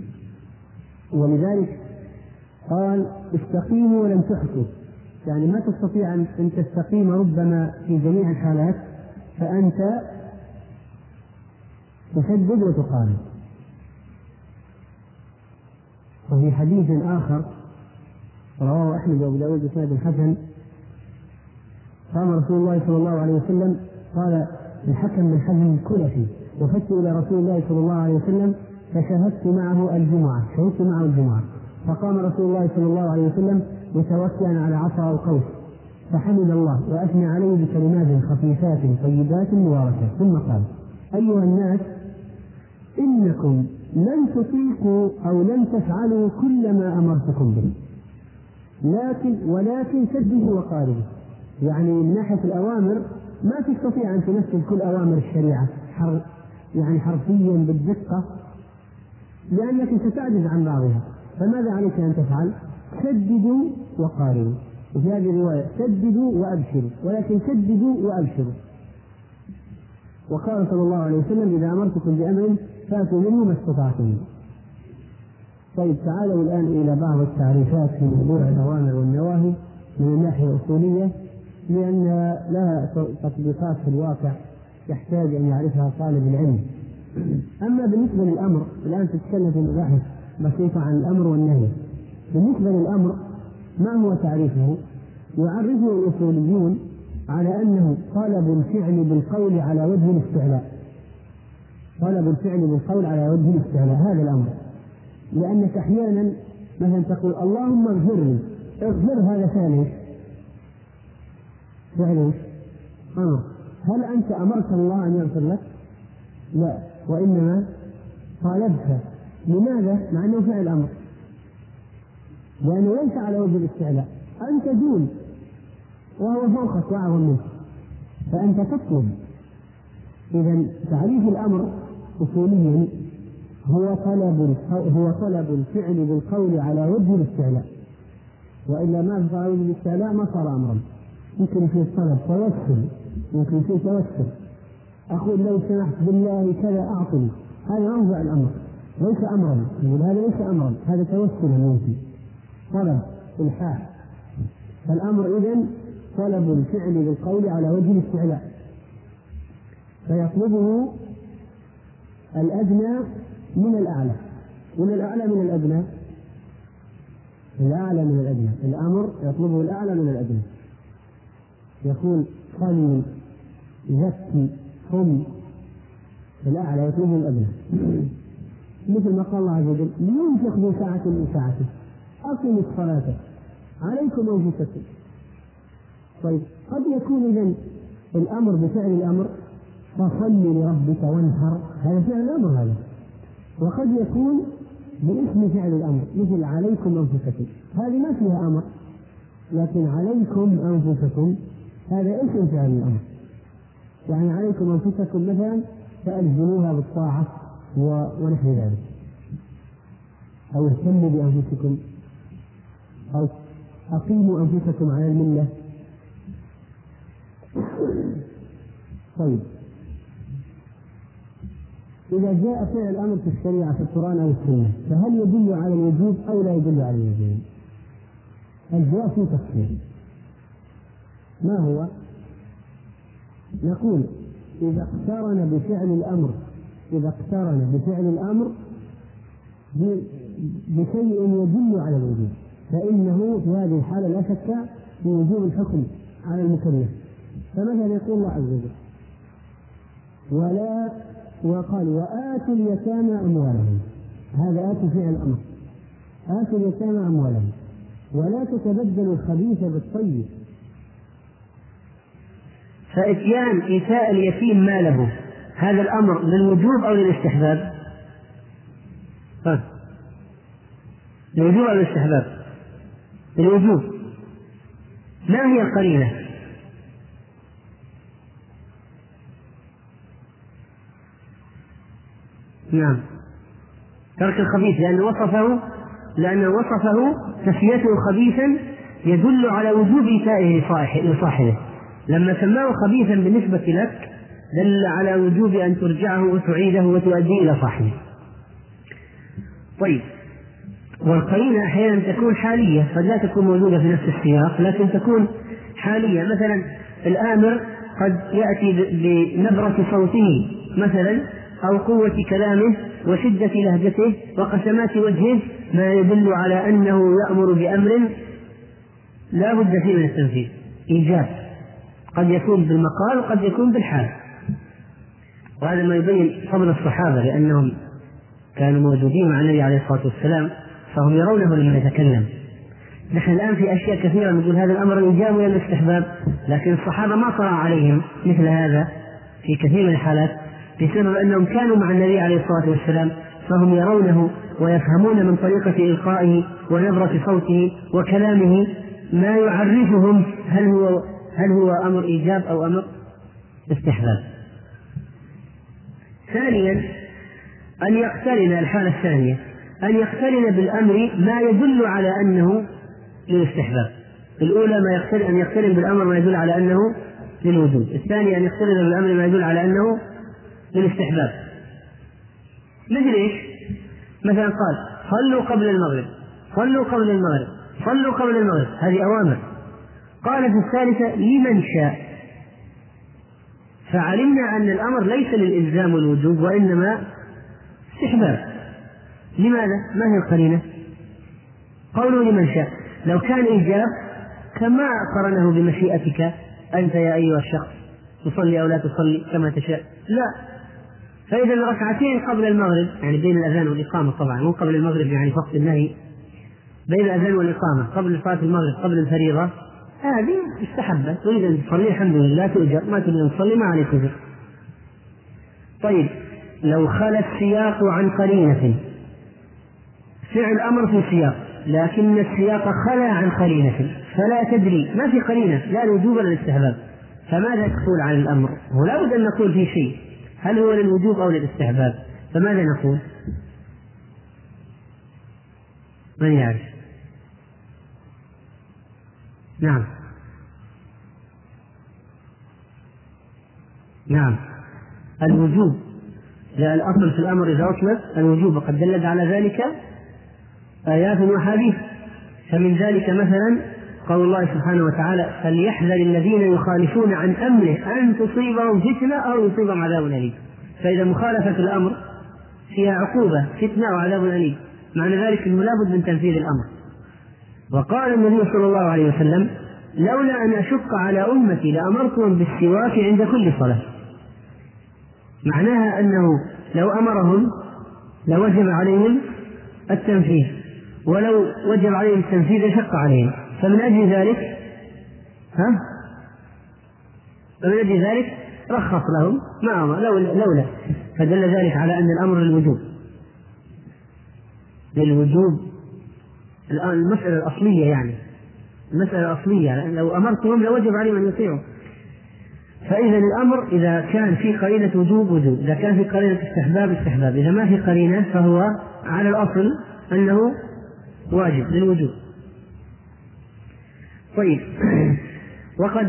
ولذلك قال استقيموا ولم تحصوا. يعني ما تستطيع أن تستقيم ربما في جميع الحالات فأنت تسدد وتقارن وفي حديث آخر رواه أحمد وأبو داود بسند حسن قام رسول الله صلى الله عليه وسلم قال الحكم بن حزم الكلفي وفدت إلى رسول الله صلى الله عليه وسلم فشهدت معه الجمعة شهدت معه الجمعة. فقام رسول الله صلى الله عليه وسلم متوكئا على عصا أو قوس فحمد الله وأثنى عليه بكلمات خفيفات طيبات مباركات ثم قال أيها الناس إنكم لن تطيقوا أو لن تفعلوا كل ما أمرتكم به لكن ولكن سددوا وقاربوا. يعني من ناحية الأوامر ما تستطيع أن تنفذ كل أوامر الشريعة حر يعني حرفيا بالدقة لأنك ستعجز عن بعضها. فماذا عليك أن تفعل؟ سددوا وقاربوا وفي هذه الرواية سددوا وأبشروا ولكن سددوا وأبشروا. وقال صلى الله عليه وسلم إذا أمرتكم بأمر فاتوا منه ما استطعتم. طيب تعالوا الآن إلى بعض التعريفات في موضوع الأوامر والنواهي من الناحية الأصولية لأن لها تطبيقات في الواقع يحتاج أن يعرفها طالب العلم. أما بالنسبة للأمر الآن تتكلم في مباحث بسيطة عن الأمر والنهي. بالنسبة للأمر ما هو تعريفه؟ يعرفه الأصوليون على أنه طلب الفعل بالقول على وجه الاستعلاء. طلب الفعل بالقول على وجه الاستعلاء. هذا الأمر. لأنك أحيانا مثلا تقول اللهم اغفر لي. اغفر هذا فعل فعل أمر هل أنت أمرت الله أن يغفر لك؟ لا. وإنما طالبت لماذا؟ مع أنه فعل أمر. لأنه ليس على وجه الاستعلاء. أنت دون وهو فوقك وأعظم منك فأنت تطلب إذا تعريف الأمر أصوليا هو طلب هو طلب الفعل بالقول على وجه الاستعلاء. وإلا ما على وجه الاستعلاء ما صار أمرا. يمكن فيه طلب توسل يمكن فيه توسل. أقول لو سمحت بالله كذا أعطني. هذا أنفع الأمر. ليس أمرا. يقول هذا ليس أمرا. هذا توسل يمكن طلب إلحاح فالأمر إذا طلب الفعل بالقول على وجه الاستعلاء. فيطلبه الأدنى من الأعلى. من الأعلى من الأدنى. الأعلى من الأدنى. الأمر يطلبه الأعلى من الأدنى. يقول صلي زكي قم الأعلى يطلبه الأدنى. مثل ما قال الله عز وجل لينفق ذو ساعة من ساعته أقم الصلاة عليكم أنفسكم طيب قد يكون إذا الأمر بفعل الأمر فصل لربك وانحر. هذا فعل الأمر هذا. وقد يكون باسم فعل الأمر مثل عليكم أنفسكم. هذه ما فيها أمر لكن عليكم أنفسكم هذا اسم فعل الأمر. يعني عليكم أنفسكم مثلا فألزموها بالطاعة. ونحو ذلك. أو اهتموا بأنفسكم. أو أقيموا أنفسكم على الملة. طيب. إذا جاء فعل الأمر في الشريعة في القرآن أو السنة فهل يدل على الوجوب أو لا يدل على الوجوب؟ الجواب في تفصيل. ما هو؟ نقول إذا اقترن بفعل الأمر إذا اقترن بفعل الأمر بشيء يدل على الوجوب فإنه في هذه الحالة لا شك في وجوب الحكم على المكلف. فمثلا يقول الله عز وجل ولا وقال وآتوا اليتامى أموالهم. هذا آتوا فعل الأمر. آتوا اليتامى أموالهم. ولا تتبدلوا الخبيث بالطيب. فإتيان إيتاء اليتيم ماله. هذا الأمر للوجوب أو للاستحباب؟ ها للوجوب أو للاستحباب؟ للوجوب ما هي القرينة؟ نعم ترك الخبيث لأنه وصفه لأنه وصفه تسميته خبيثا يدل على وجوب إيتائه لصاحبه لما سماه خبيثا بالنسبة لك دل على وجوب أن ترجعه وتعيده وتؤديه إلى صاحبه. طيب والقرينة أحيانا تكون حالية قد لا تكون موجودة في نفس السياق لكن تكون حالية. مثلا الآمر قد يأتي بنبرة صوته مثلا أو قوة كلامه وشدة لهجته وقسمات وجهه ما يدل على أنه يأمر بأمر لا بد فيه من التنفيذ. إيجاب. قد يكون بالمقال وقد يكون بالحال. وهذا ما يبين فضل الصحابة لأنهم كانوا موجودين مع النبي عليه الصلاة والسلام فهم يرونه لما يتكلم نحن الآن في أشياء كثيرة نقول هذا الأمر الإيجاب ولا الاستحباب لكن الصحابة ما طرأ عليهم مثل هذا في كثير من الحالات بسبب أنهم كانوا مع النبي عليه الصلاة والسلام فهم يرونه ويفهمون من طريقة إلقائه ونبرة صوته وكلامه ما يعرفهم هل هو هل هو أمر إيجاب أو أمر استحباب. ثانيا أن يقترن الحالة الثانية أن يقترن بالأمر ما يدل على أنه للاستحباب. الأولى ما يقترن أن يقترن بالأمر ما يدل على أنه للوجود. الثانية أن يقترن بالأمر ما يدل على أنه للاستحباب مثل إيش؟ مثلا قال صلوا قبل المغرب صلوا قبل المغرب صلوا قبل المغرب هذه أوامر قال في الثالثة لمن شاء فعلمنا أن الأمر ليس للإلزام والوجوب وإنما استحباب. لماذا؟ ما هي القرينة؟ قوله لمن شاء. لو كان إيجاب كما قرنه بمشيئتك أنت يا أيها الشخص. تصلي أو لا تصلي كما تشاء. لا. فإذا ركعتين قبل المغرب يعني بين الأذان والإقامة طبعا مو قبل المغرب يعني وقت النهي بين الأذان والإقامة قبل صلاة المغرب قبل الفريضة هذه استحبت. أن تصلي الحمد لله تؤجر ما تريد أن تصلي ما عليك أجر. طيب لو خلا السياق عن قرينة. فعل أمر في سياق لكن السياق خلا عن قرينة. فلا تدري. ما في قرينة لا الوجوب ولا الاستحباب. فماذا تقول عن الأمر؟ ولا بد أن نقول في شيء. هل هو للوجوب أو للاستحباب؟ فماذا نقول؟ من يعرف؟ نعم. نعم. الوجوب. جاء الأصل في الأمر إذا أطلق الوجوب. وقد دلت على ذلك آيات وأحاديث. فمن ذلك مثلا قول الله سبحانه وتعالى فليحذر الذين يخالفون عن أمره أن تصيبهم فتنة أو يصيبهم عذاب أليم. فإذا مخالفة الأمر فيها عقوبة فتنة وعذاب أليم. معنى ذلك إنه لابد من تنفيذ الأمر. وقال النبي صلى الله عليه وسلم لولا أن أشق على أمتي لأمرتهم بالسواك عند كل صلاة. معناها أنه لو أمرهم لوجب عليهم التنفيذ ولو وجب عليهم التنفيذ لشق عليهم. فمن أجل ذلك ها؟ فمن أجل ذلك رخص لهم ما أمر لولا, لولا. فدل ذلك على أن الأمر للوجوب. للوجوب الآن المسألة الأصلية يعني. المسألة الأصلية. لو أمرتهم لوجب عليهم أن يطيعوا. فإذا الأمر إذا كان في قرينة وجوب وجوب، إذا كان في قرينة استحباب استحباب، إذا ما في قرينة فهو على الأصل أنه واجب للوجوب. طيب. [CLEARS THROAT] وقد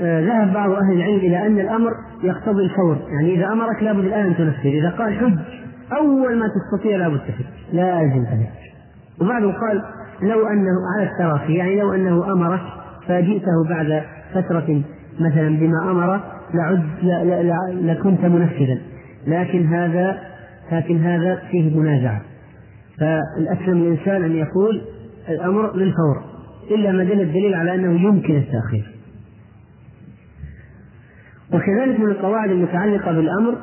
آه، ذهب بعض أهل العلم إلى أن الأمر يقتضي الفور. يعني إذا أمرك لابد الآن تنفذ. إذا قال حج أول ما تستطيع لابد تحج لازم تحج وبعضهم قال لو أنه على التراخي يعني لو أنه أمرك فجئته بعد فترة مثلا بما أمر لعد لكنت منفذا. لكن هذا لكن هذا فيه منازعة. فالأسلم الإنسان أن يقول الأمر للفور إلا ما دل الدليل على أنه يمكن التأخير. وكذلك من القواعد المتعلقة بالأمر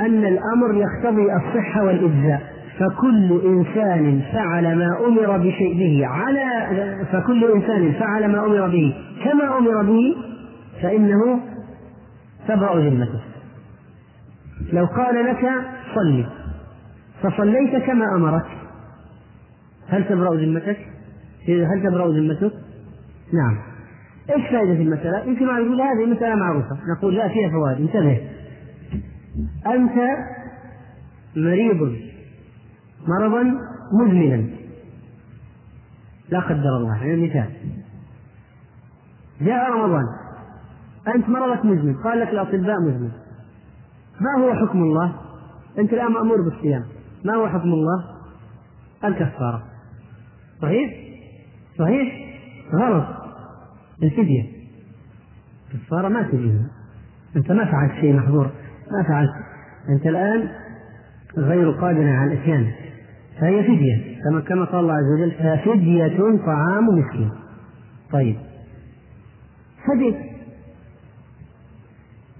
أن الأمر يقتضي الصحة والإجزاء. فكل إنسان فعل ما أمر بشيء به على فكل إنسان فعل ما أمر به كما أمر به فإنه تبرأ ذمته لو قال لك صلي فصليت كما أمرك هل تبرأ ذمتك؟ هل تبرأ ذمتك؟ نعم إيش فائدة المسألة؟ يمكن ما يقول هذه مسألة معروفة، نقول لا فيها فوائد، انتبه. أنت مريض مرضا مزمنا. لا قدر الله يعني مثال جاء رمضان. أنت مرضك مزمن قال لك الأطباء مزمن. ما هو حكم الله؟ أنت الآن مأمور بالصيام. ما هو حكم الله؟ الكفارة. صحيح؟ صحيح؟ غلط. الفدية. الكفارة ما تجي أنت ما فعلت شيء محظور. ما فعلت. أنت الآن غير قادر على الإتيان. فهي فدية. كما كما قال الله عز وجل ففدية طعام مسكين. طيب. فدية.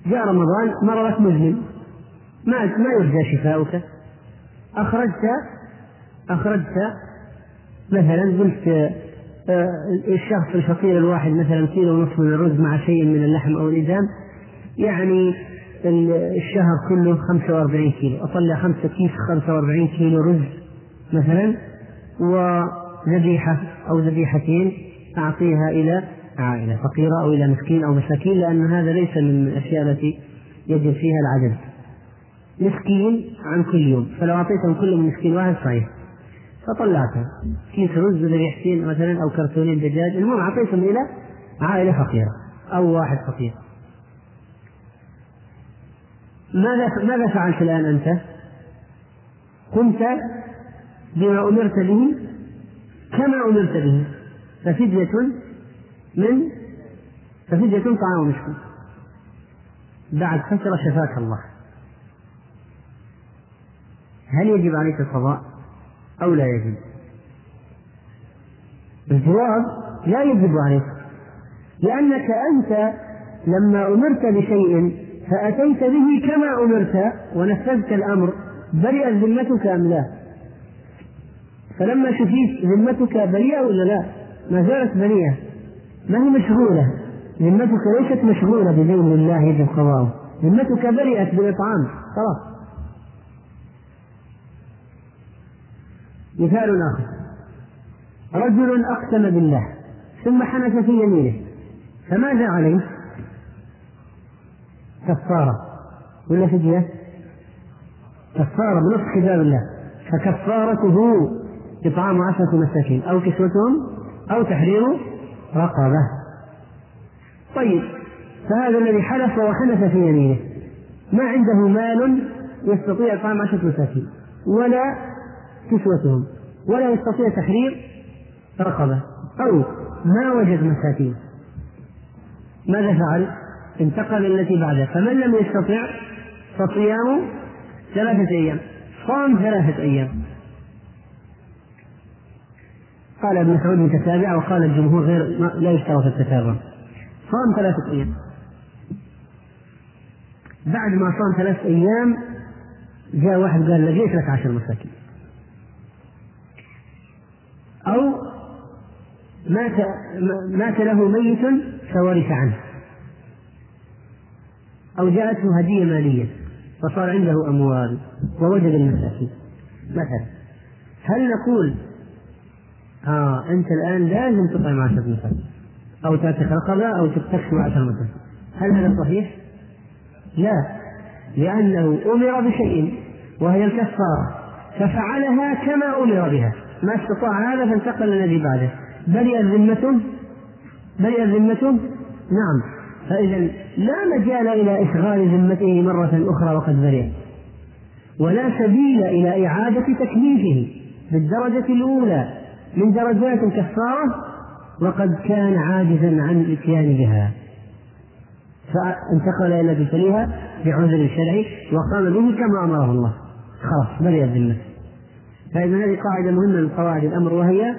جاء رمضان مرضك مزمن ما ما يرجى شفاؤك. أخرجت أخرجت مثلا قلت آه، الشخص الفقير الواحد مثلا كيلو ونصف من الرز مع شيء من اللحم أو الإدام. يعني الشهر كله 45 كيلو. أطلع خمسة كيس 45 كيلو رز مثلا وذبيحة أو ذبيحتين أعطيها إلى عائلة فقيرة أو إلى مسكين أو مساكين لأن هذا ليس من الأشياء التي يجب فيها العدد. مسكين عن كل يوم فلو أعطيتهم كل مسكين واحد صحيح. فطلعتها كيس رز وذبيحتين مثلا أو كرتونين دجاج المهم أعطيتهم إلى عائلة فقيرة أو واحد فقير. ماذا ماذا فعلت الآن أنت؟ قمت بما أمرت به كما أمرت به ففدية من ففدية طعام مسكين بعد فترة شفاك الله هل يجب عليك القضاء أو لا يجب؟ الجواب لا يجب عليك لأنك أنت لما أمرت بشيء فأتيت به كما أمرت ونفذت الأمر برئت ذمتك أم لا؟ فلما شفيت ذمتك بريئة ولا لا؟ ما زالت بريئة ما هي مشغولة ذمتك ليست مشغولة بدين الله يجب قضاؤه ذمتك برئت بالإطعام خلاص مثال آخر رجل أقسم بالله ثم حنث في يمينه فماذا عليه؟ كفارة. ولا فدية؟ كفارة بنص كتاب الله. فكفارته إطعام عشرة مساكين. أو كسوتهم أو تحرير رقبة. طيب فهذا الذي حلف وحنث في يمينه. ما عنده مال يستطيع إطعام عشرة مساكين. ولا كسوتهم ولا يستطيع تحرير رقبة. أو ما وجد مساكين. ماذا فعل؟ انتقل التي بعدها. فمن لم يستطع فصيام ثلاثة أيام. صام ثلاثة أيام. قال ابن مسعود متتابع وقال الجمهور غير لا يشترط التتابع. صام ثلاثة أيام. بعد ما صام ثلاثة أيام جاء واحد قال لقيت لك عشر مساكين. أو مات مات له ميت فورث عنه. أو جاءته هدية مالية فصار عنده أموال ووجد المساكين. مثلا هل نقول آه أنت الآن لازم تطعم عشرة مساكين أو تعتق رقبة أو تكسو عشر مساكين هل هذا صحيح؟ لا لأنه أمر بشيء وهي الكفارة. ففعلها كما أمر بها. ما استطاع هذا فانتقل الذي بعده. برئت ذمته برئت ذمته نعم. فإذا لا مجال إلى إشغال ذمته مرة أخرى وقد برئ ولا سبيل إلى إعادة تكليفه بالدرجة الأولى من درجات الكفارة وقد كان عاجزا عن الإتيان بها. فانتقل إلى تليها بعذر شرعي وقام به كما أمره الله. خلاص برئ الذمة. فإذا هذه قاعدة مهمة من قواعد الأمر وهي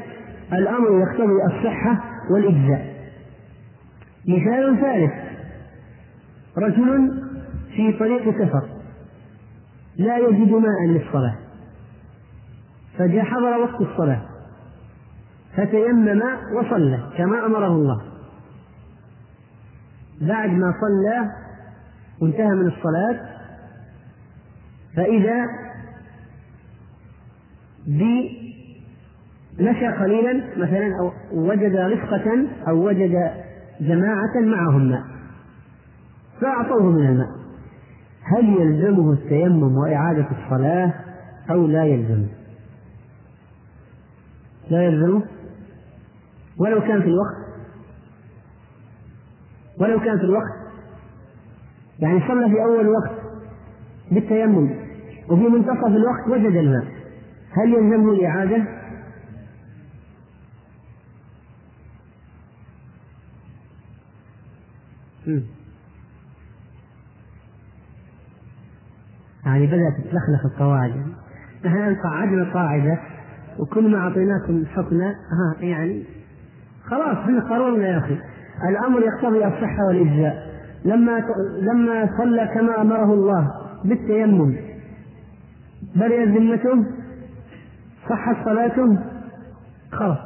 الأمر يقتضي الصحة والإجزاء. مثال ثالث. رجل في طريق سفر لا يجد ماء للصلاة. فجاء حضر وقت الصلاة. فتيمم وصلى كما أمره الله. بعد ما صلى وانتهى من الصلاة فإذا مشى قليلا مثلا أو وجد رفقة أو وجد جماعة معهم ماء. فأعطوه من الماء. هل يلزمه التيمم وإعادة الصلاة أو لا يلزمه؟ لا يلزمه ولو كان في الوقت. ولو كان في الوقت. يعني صلى في أول وقت بالتيمم وفي منتصف الوقت وجد الماء. هل يلزمه الإعادة؟ يعني بدأت تتلخلخ القواعد. نحن الآن قعدنا قاعدة وكل ما أعطيناكم حكمة ها يعني خلاص إحنا قررنا يا أخي. الأمر يقتضي الصحة والإجزاء. لما لما صلى كما أمره الله بالتيمم برئت ذمته صحت صلاته خلاص.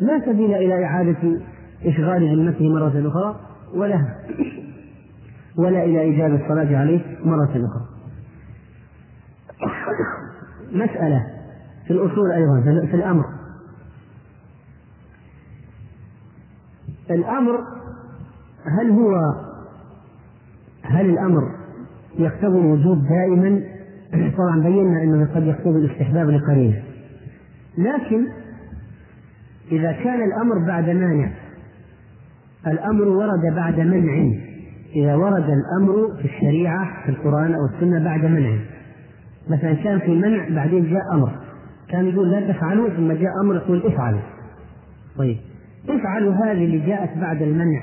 لا سبيل إلى إعادة إشغال ذمته مرة أخرى ولا ولا إلى إيجاب الصلاة عليه مرة أخرى. مسألة في الأصول أيضا في الأمر. الأمر هل هو هل الأمر يقتضي الوجوب دائما؟ طبعا بينا أنه قد يقتضي الاستحباب لقرينة. لكن إذا كان الأمر بعد مانع الأمر ورد بعد منع. إذا ورد الأمر في الشريعة في القرآن أو السنة بعد منع. مثلا كان في منع بعدين جاء أمر. كان يقول لا تفعلوا ثم جاء أمر يقول افعلوا. طيب. افعلوا هذه اللي جاءت بعد المنع.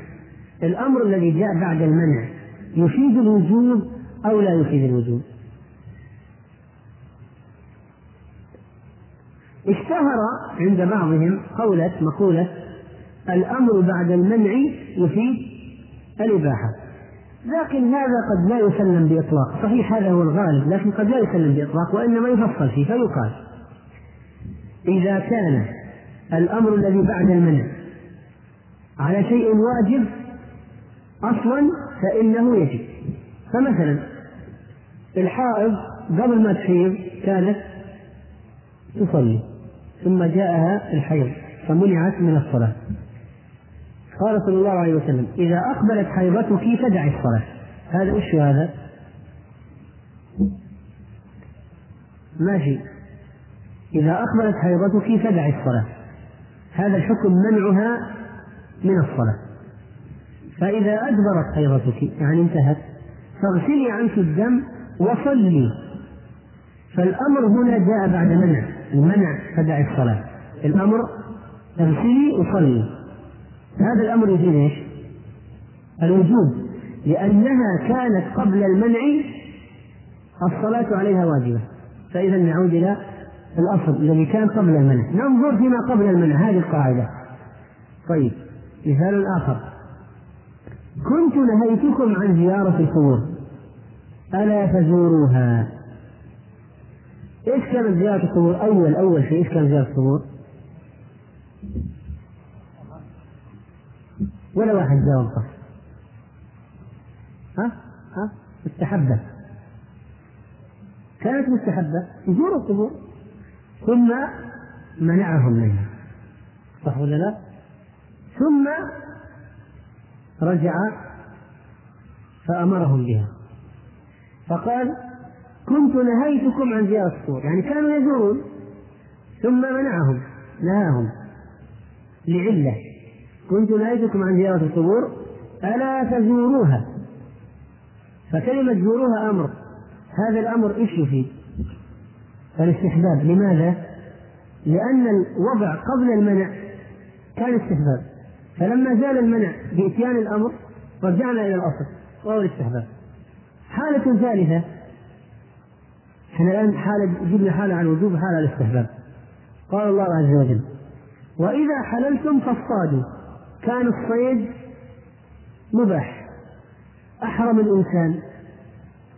الأمر الذي جاء بعد المنع يفيد الوجوب أو لا يفيد الوجوب؟ اشتهر عند بعضهم قولة مقولة الأمر بعد المنع يفيد الإباحة. لكن هذا قد لا يسلم بإطلاق. صحيح هذا هو الغالب لكن قد لا يسلم بإطلاق وإنما يفصل فيه فيقال إذا كان الأمر الذي بعد المنع على شيء واجب أصلا فإنه يجب. فمثلا الحائض قبل ما تحيض كانت تصلي ثم جاءها الحيض فمنعت من الصلاة. قال صلى الله عليه وسلم إذا أقبلت حيضتك فدع الصلاة. هذا وش هذا؟ ماشي. إذا أقبلت حيضتك فدع الصلاة. هذا الحكم منعها من الصلاة. فإذا أدبرت حيضتك يعني انتهت فاغسلي عنك الدم وصلي. فالأمر هنا جاء بعد منع المنع فدع الصلاة. الأمر اغسلي وصلي. هذا الأمر يفيد إيش؟ الوجوب لأنها كانت قبل المنع الصلاة عليها واجبة فإذا نعود إلى الأصل الذي كان قبل المنع ننظر فيما قبل المنع هذه القاعدة طيب مثال آخر كنت نهيتكم عن زيارة القبور ألا فزوروها إيش كانت زيارة القبور؟ أول أول شيء إيش كان زيارة القبور؟ ولا واحد جاوب صح. ها؟ ها؟ مستحبة. كانت مستحبة. يزوروا القبور ثم منعهم منها. صح ولا لا؟ ثم رجع فأمرهم بها. فقال كنت نهيتكم عن زيارة القبور يعني كانوا يزورون ثم منعهم نهاهم لعلة. كنت نهيتكم عن زيارة القبور ألا تزوروها؟ فكلمة زوروها أمر. هذا الأمر إيش يفيد؟ الاستحباب. لماذا؟ لأن الوضع قبل المنع كان استحباب. فلما زال المنع بإتيان الأمر رجعنا إلى الأصل وهو الاستحباب. حالة ثالثة إحنا الآن حالة جبنا حالة على الوجوب حالة على الاستحباب. قال الله عز وجل وإذا حللتم فاصطادوا. كان الصيد مباح أحرم الإنسان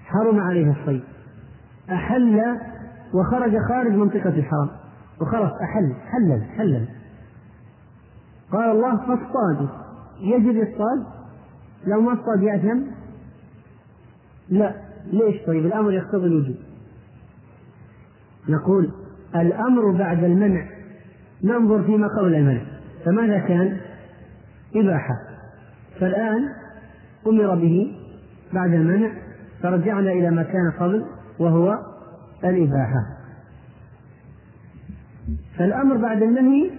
حرم عليه الصيد. أحل وخرج خارج منطقة الحرم وخلاص أحل حلل حلل. قال الله فاصطادوا يجب يصطاد لو ما اصطاد يأثم؟ لا. ليش؟ طيب الأمر يقتضي الوجوب نقول الأمر بعد المنع. ننظر فيما قبل المنع. فماذا كان؟ إباحة. فالآن أمر به بعد المنع فرجعنا إلى ما كان قبل وهو الإباحة. فالأمر بعد النهي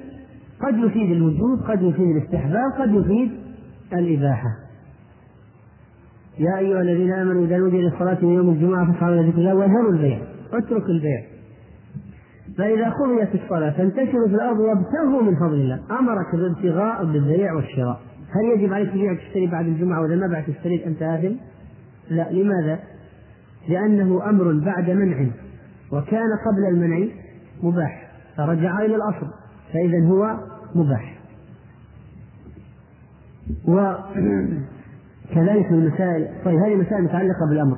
قد يفيد الوجوب قد يفيد الاستحباب قد يفيد الإباحة. يا أيها الذين آمنوا إذا نودي للصلاة من يوم الجمعة فاسعوا إلى ذكر الله وذروا البيع اترك البيع. فإذا قضيت الصلاة فانتشروا في الأرض وابتغوا من فضل الله. أمرك بالابتغاء بالبيع والشراء. هل يجب عليك تبيع وتشتري بعد الجمعة وإذا ما بعت اشتريت أنت آثم؟ لا. لماذا؟ لأنه أمر بعد منع وكان قبل المنع مباح فرجع إلى الأصل فإذا هو مباح. وكذلك [CLEARS THROAT] المسائل. طيب هذه مسائل متعلقة بالأمر.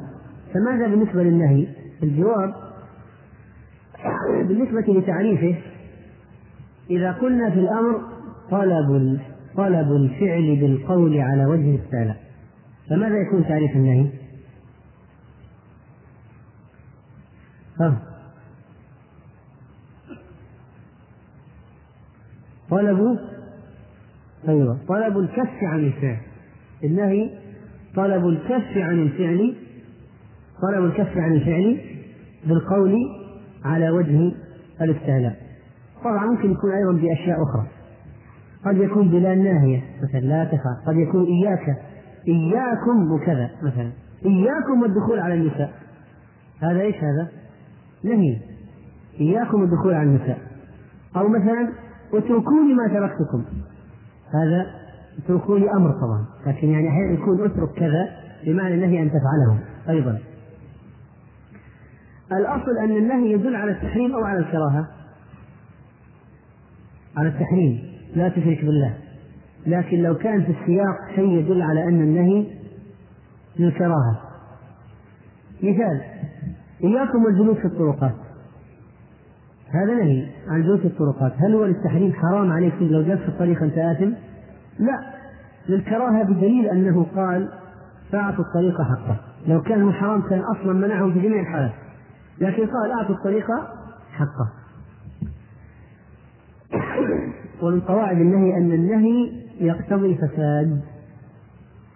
فماذا بالنسبة للنهي؟ الجواب بالنسبة لتعريفه إذا قلنا في الأمر طلب طلب الفعل بالقول على وجه السالة. فماذا يكون تعريف النهي؟ ها. طلب أيوه طلب الكف عن الفعل. النهي طلب الكف عن الفعل طلب الكف عن الفعل بالقول على وجه الاستعلاء. طبعا ممكن يكون أيضا بأشياء أخرى. قد يكون بلا ناهية مثلا لا تفعل قد يكون إياك إياكم وكذا مثلا. إياكم والدخول على النساء. هذا إيش هذا؟ نهي. إياكم الدخول على النساء. أو مثلا اتركوني ما تركتكم. هذا اتركوني أمر طبعا. لكن يعني أحيانا يكون اترك كذا بمعنى النهي أن تفعله أيضا. الأصل أن النهي يدل على التحريم أو على الكراهة؟ على التحريم لا تشرك بالله. لكن لو كان في السياق شيء يدل على أن النهي للكراهة. مثال إياكم والجلوس في الطرقات. هذا نهي عن جلوس الطرقات. هل هو للتحريم حرام عليك لو جلست في الطريق أنت آثم؟ لا. للكراهة بدليل أنه قال فأعطوا الطريق حقه. لو كان حرام كان أصلا منعه في جميع الحالات. لكن قال أعطوا الطريق حقه. ومن قواعد النهي أن النهي يقتضي الفساد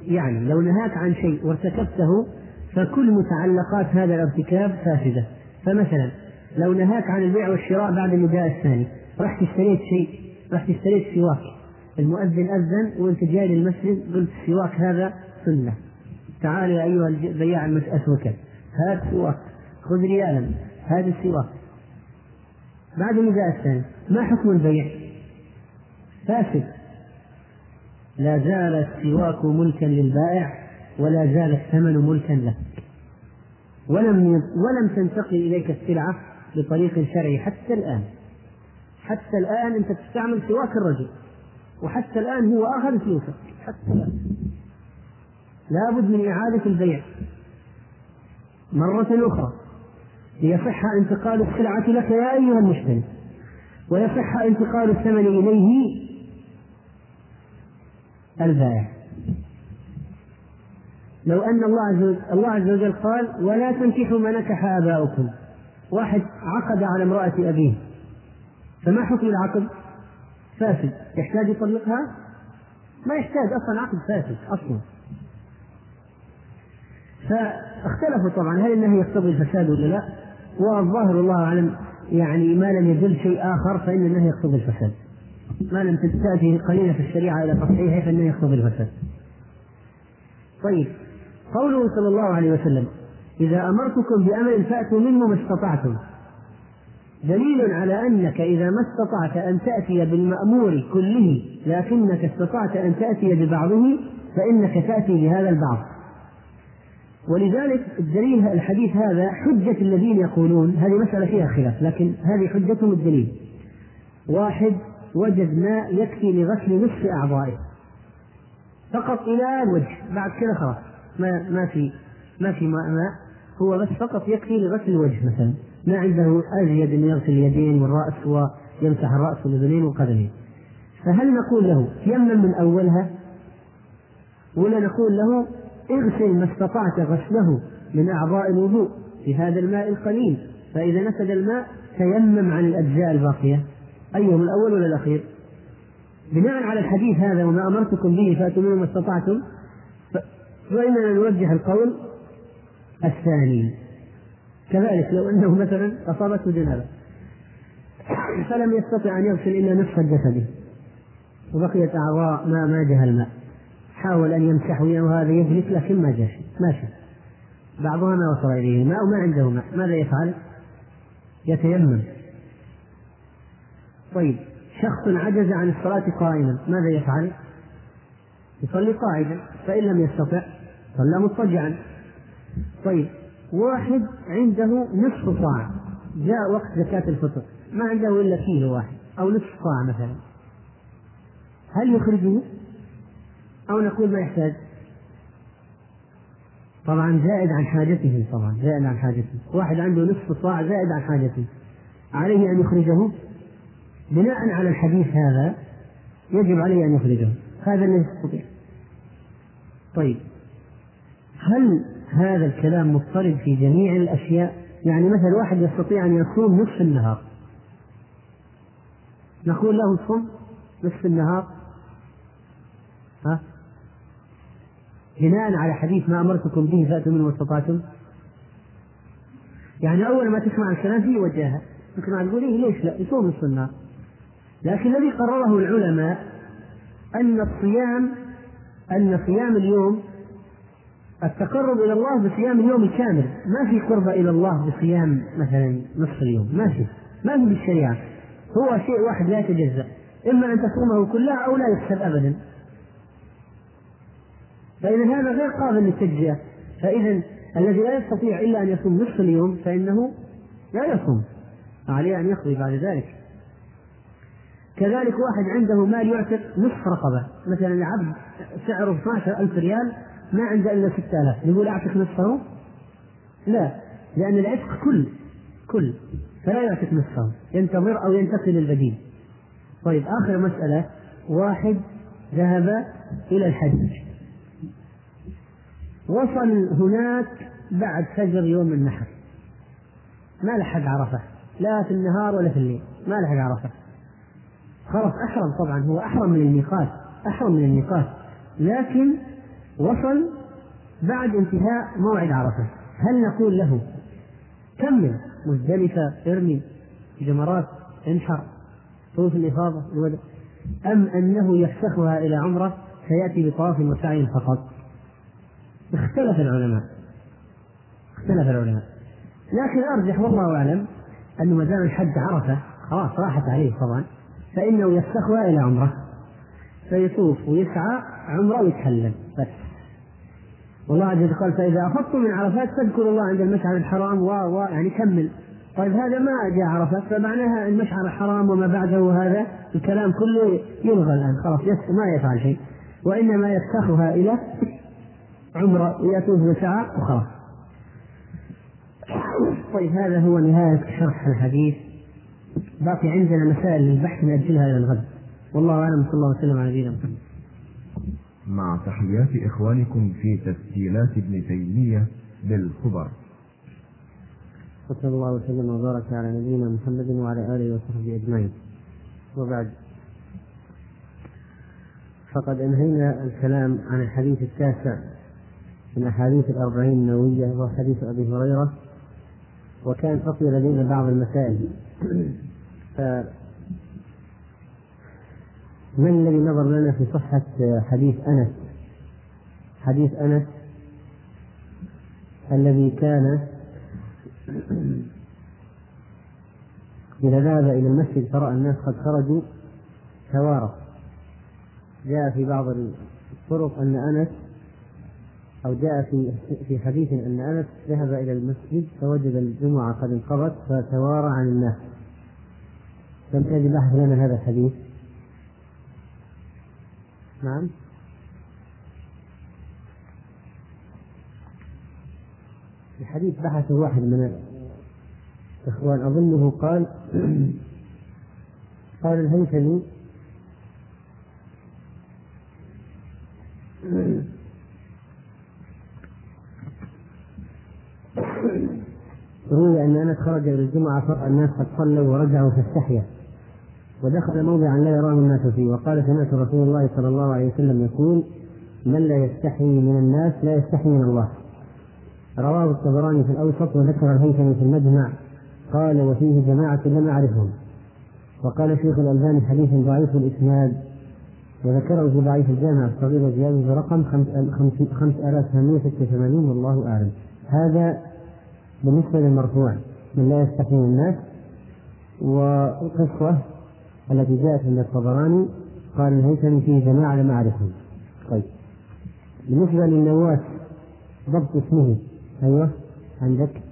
يعني لو نهاك عن شيء وارتكبته فكل متعلقات هذا الارتكاب فاسدة. فمثلا لو نهاك عن البيع والشراء بعد النداء الثاني رحت اشتريت شيء رحت اشتريت سواك. المؤذن أذن وأنت جاي للمسجد قلت السواك هذا سنة. تعال يا أيها البياع أسوك هات سواك. خذ ريالا هذا السواك. بعد النداء الثاني ما حكم البيع؟ فاسد. لا زال السواك ملكا للبائع ولا زال الثمن ملكا له. ولم ولم تنتقل إليك السلعة بطريق شرعي حتى الآن. حتى الآن أنت تستعمل سواك الرجل وحتى الآن هو أخذ فلوسك. حتى الآن. لابد من إعادة البيع. مرة أخرى. ليصح انتقال السلعة لك يا أيها المشتري ويصح انتقال الثمن إليه البائع لو أن الله عز وجل, الله عز وجل قال ولا تنكحوا ما نكح آباؤكم واحد عقد على امرأة أبيه فما حكم العقد؟ فاسد يحتاج يطلقها؟ ما يحتاج أصلا عقد فاسد أصلا فاختلفوا طبعا هل النهي يقتضي الفساد ولا لا؟ والظاهر الله أعلم يعني ما لم يدل شيء آخر فإن النهي يقتضي الفساد. ما لم تأتي قليلة في الشريعة إلى تصحيحه فإنه يقتضي الفساد. طيب قوله صلى الله عليه وسلم إذا أمرتكم بأمر فأتوا منه ما استطعتم. دليل على أنك إذا ما استطعت أن تأتي بالمأمور كله لكنك استطعت أن تأتي ببعضه فإنك تأتي بهذا البعض. ولذلك الدليل الحديث هذا حجة الذين يقولون هذه مسألة فيها خلاف لكن هذه حجتهم الدليل. واحد وجد ماء يكفي لغسل نصف أعضائه. فقط إلى الوجه بعد كذا خلاص. ما ما في ما في ماء ماء. هو بس فقط يكفي لغسل الوجه مثلا. ما عنده أزيد أن يغسل اليدين والرأس ويمسح الرأس والأذنين والقدمين فهل نقول له يمن من أولها؟ ولا نقول له اغسل ما استطعت غسله من أعضاء الوضوء في هذا الماء القليل فإذا نفد الماء تيمم عن الأجزاء الباقية. أيهم الأول ولا الأخير؟ بناء على الحديث هذا وما أمرتكم به فأتوا منه ما استطعتم فإننا نوجه القول الثاني. كذلك لو أنه مثلا أصابته جنابة فلم يستطع أن يغسل إلا نصف جسده وبقيت أعضاء ما ما الماء. حاول أن يمسح وهذا يهلك لكن ما جاء ماشي بعضها ما وصل إليه الماء وما عنده ماء ماذا يفعل؟ يتيمم. طيب شخص عجز عن الصلاة قائما ماذا يفعل؟ يصلي قاعدا فإن لم يستطع صلى مضطجعا. طيب واحد عنده نصف صاع جاء وقت زكاة الفطر ما عنده إلا كيلو واحد أو نصف صاع مثلا. هل يخرجه؟ أو نقول ما يحتاج. طبعا زائد عن حاجته طبعا زائد عن حاجته واحد عنده نصف صاع زائد عن حاجته عليه أن يخرجه؟ بناء على الحديث هذا يجب عليه أن يخرجه. هذا الذي يستطيع. طيب. هل هذا الكلام مضطرد في جميع الأشياء؟ يعني مثلا واحد يستطيع أن يصوم نصف النهار. نقول له صم نصف النهار. ها؟ بناء على حديث ما أمرتكم به فأتوا منه ما استطعتم يعني أول ما تسمع الكلام فيه وجهها. يمكن ما تقول إيه ليش لا؟ يصوم النهار لكن الذي قرره العلماء أن الصيام أن صيام اليوم التقرب إلى الله بصيام اليوم الكامل ما في قرب إلى الله بصيام مثلا نصف اليوم. ما في. ما في بالشريعة. هو شيء واحد لا يتجزأ. إما أن تصومه كلها أو لا يحسب أبدا. فإذا هذا غير قابل للتجزئة. فإذا الذي لا يستطيع إلا أن يصوم نصف اليوم فإنه لا يصوم. عليه أن يقضي بعد ذلك. كذلك واحد عنده مال يعتق نصف رقبة. مثلا العبد سعره 12 ألف ريال ما عنده إلا 6000 يقول أعتق نصفه؟ لا لأن العتق كل كل. فلا يعتق نصفه. ينتظر أو ينتقل للبديل طيب آخر مسألة. واحد ذهب إلى الحج. وصل هناك بعد فجر يوم النحر. ما لحق عرفة. لا في النهار ولا في الليل. ما لحق عرفة. خلاص أحرم طبعا. هو أحرم من الميقات. أحرم من الميقات. لكن وصل بعد انتهاء موعد عرفة. هل نقول له كمل مزدلفة ارمي جمرات انحر طوف الإفاضة الودع أم أنه يفسخها إلى عمرة فيأتي بطواف وسعي فقط؟ اختلف العلماء. اختلف العلماء. لكن أرجح والله أعلم أنه ما دام الحج عرفة خلاص راحت عليه طبعا فإنه يفسخها إلى عمرة. فيطوف ويسعى عمرة ويتكلم بس. والله عز وجل قال فإذا أفضتم من عرفات فاذكروا الله عند المشعر الحرام و و يعني كمل. طيب هذا ما جاء عرفات فمعناها المشعر الحرام وما بعده هذا الكلام كله يلغى الآن خلاص ما يفعل شيء. وإنما يفسخها إلى عمرة ويأتوه بساعة وخلاص. طيب هذا هو نهاية شرح الحديث. باقي عندنا مسائل للبحث نأجلها إلى الغد. والله أعلم صلى الله وسلم على نبينا محمد. مع تحيات إخوانكم في تسجيلات ابن تيمية بالخبر. صلى الله وسلم وبارك على نبينا محمد وعلى آله وصحبه أجمعين. وبعد فقد أنهينا الكلام عن الحديث التاسع. من أحاديث الأربعين النووية وهو حديث أبي هريرة وكان بقي لدينا بعض المسائل. ف من الذي نظر لنا في صحة حديث أنس؟ حديث أنس الذي كان إذا ذهب إلى المسجد فرأى الناس قد خرجوا توارى جاء في بعض الطرق أن أنس أو جاء في في حديث أن أنس ذهب إلى المسجد فوجد الجمعة قد انقضت فتوارى عن الناس. كم تجد بحث لنا هذا الحديث؟ نعم. الحديث بحثه واحد من الإخوان. أظنه قال [CLEARS THROAT] قال الهيثمي [CLEARS THROAT] أن أنس خرج الجمعة فرأى الناس قد صلوا ورجعوا فاستحيا ودخل موضعا لا يراه الناس فيه. وقال سمعت رسول الله صلى الله عليه وسلم يقول من لا يستحي من الناس لا يستحي من الله. رواه الطبراني في الأوسط وذكر الهيثمي في المجمع. قال وفيه جماعة لم أعرفهم. وقال شيخ الألباني حديث ضعيف الإسناد. وذكره في ضعيف الجامع الصغير وزياده برقم 5886 والله أعلم. هذا بالنسبة للمرفوع من لا يستحي الناس والقصة التي جاءت عند الطبراني قال الهيثمي فيه جماعة لم أعرفهم. طيب. بالنسبة للنواة ضبط اسمه. أيوه. عندك.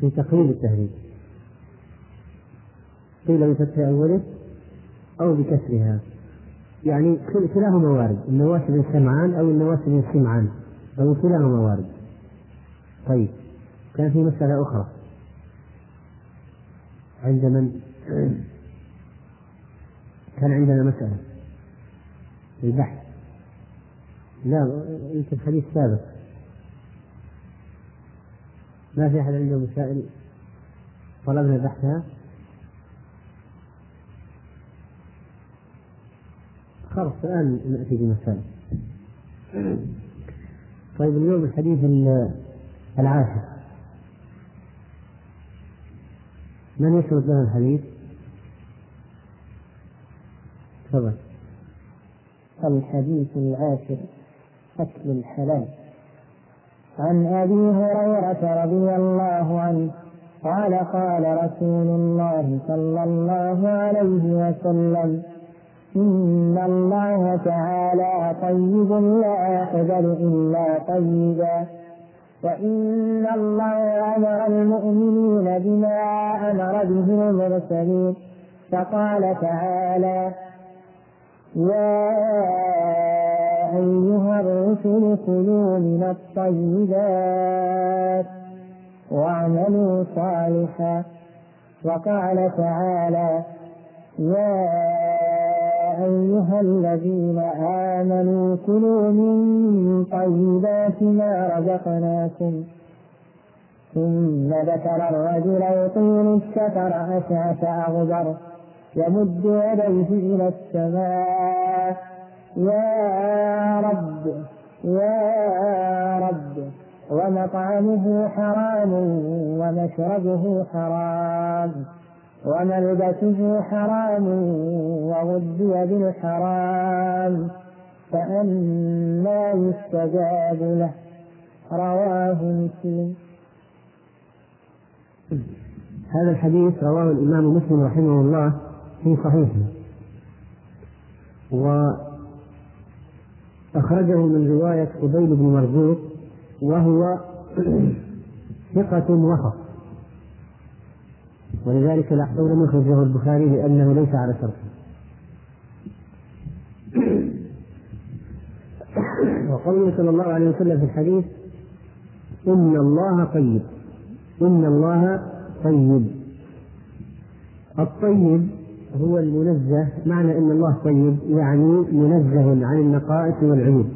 في تقريب التهذيب قيل بفتح أوله أو بكسرها. يعني كلاهما وارد. النواس بن سمعان أو النواس بن سمعان. أو كلاهما وارد. طيب. كان في مسألة أخرى. عند من؟ كان عندنا مسألة. البحث. لا يمكن حديث سابق. ما في أحد عنده مسائل؟ طلبنا بحثها. خلاص الآن نأتي بمسائل طيب اليوم الحديث العاشر. من يسرد لنا الحديث؟ تفضل. الحديث العاشر أكل الحلال. عن أبي هريرة رضي الله عنه قال قال رسول الله صلى الله عليه وسلم إن الله تعالى طيب لا يقبل إلا طيبا وإن الله أمر المؤمنين بما أمر به المرسلين فقال تعالى يا أيها الرسل كلوا من الطيبات واعملوا صالحا وقال تعالى يا أيها الذين آمنوا كلوا من طيبات ما رزقناكم. ثم ذكر الرجل يطيل السفر أشعث أغبر يمد يديه إلى السماء. يا رب يا رب ومطعمه حرام ومشربه حرام. وملبسه حرام وغذي بالحرام فأنا يستجاب له. رواه مسلم. هذا الحديث رواه الإمام مسلم رحمه الله في صحيحه. وأخرجه من رواية قبيل بن مرزوق وهو ثقة وسط ولذلك لم يخرجه البخاري لأنه ليس على شرطه [COUGHS] وقوله صلى الله عليه وسلم في الحديث إن الله طيب. إن الله طيب. الطيب هو المنزه معنى إن الله طيب يعني منزه عن النقائص والعيوب.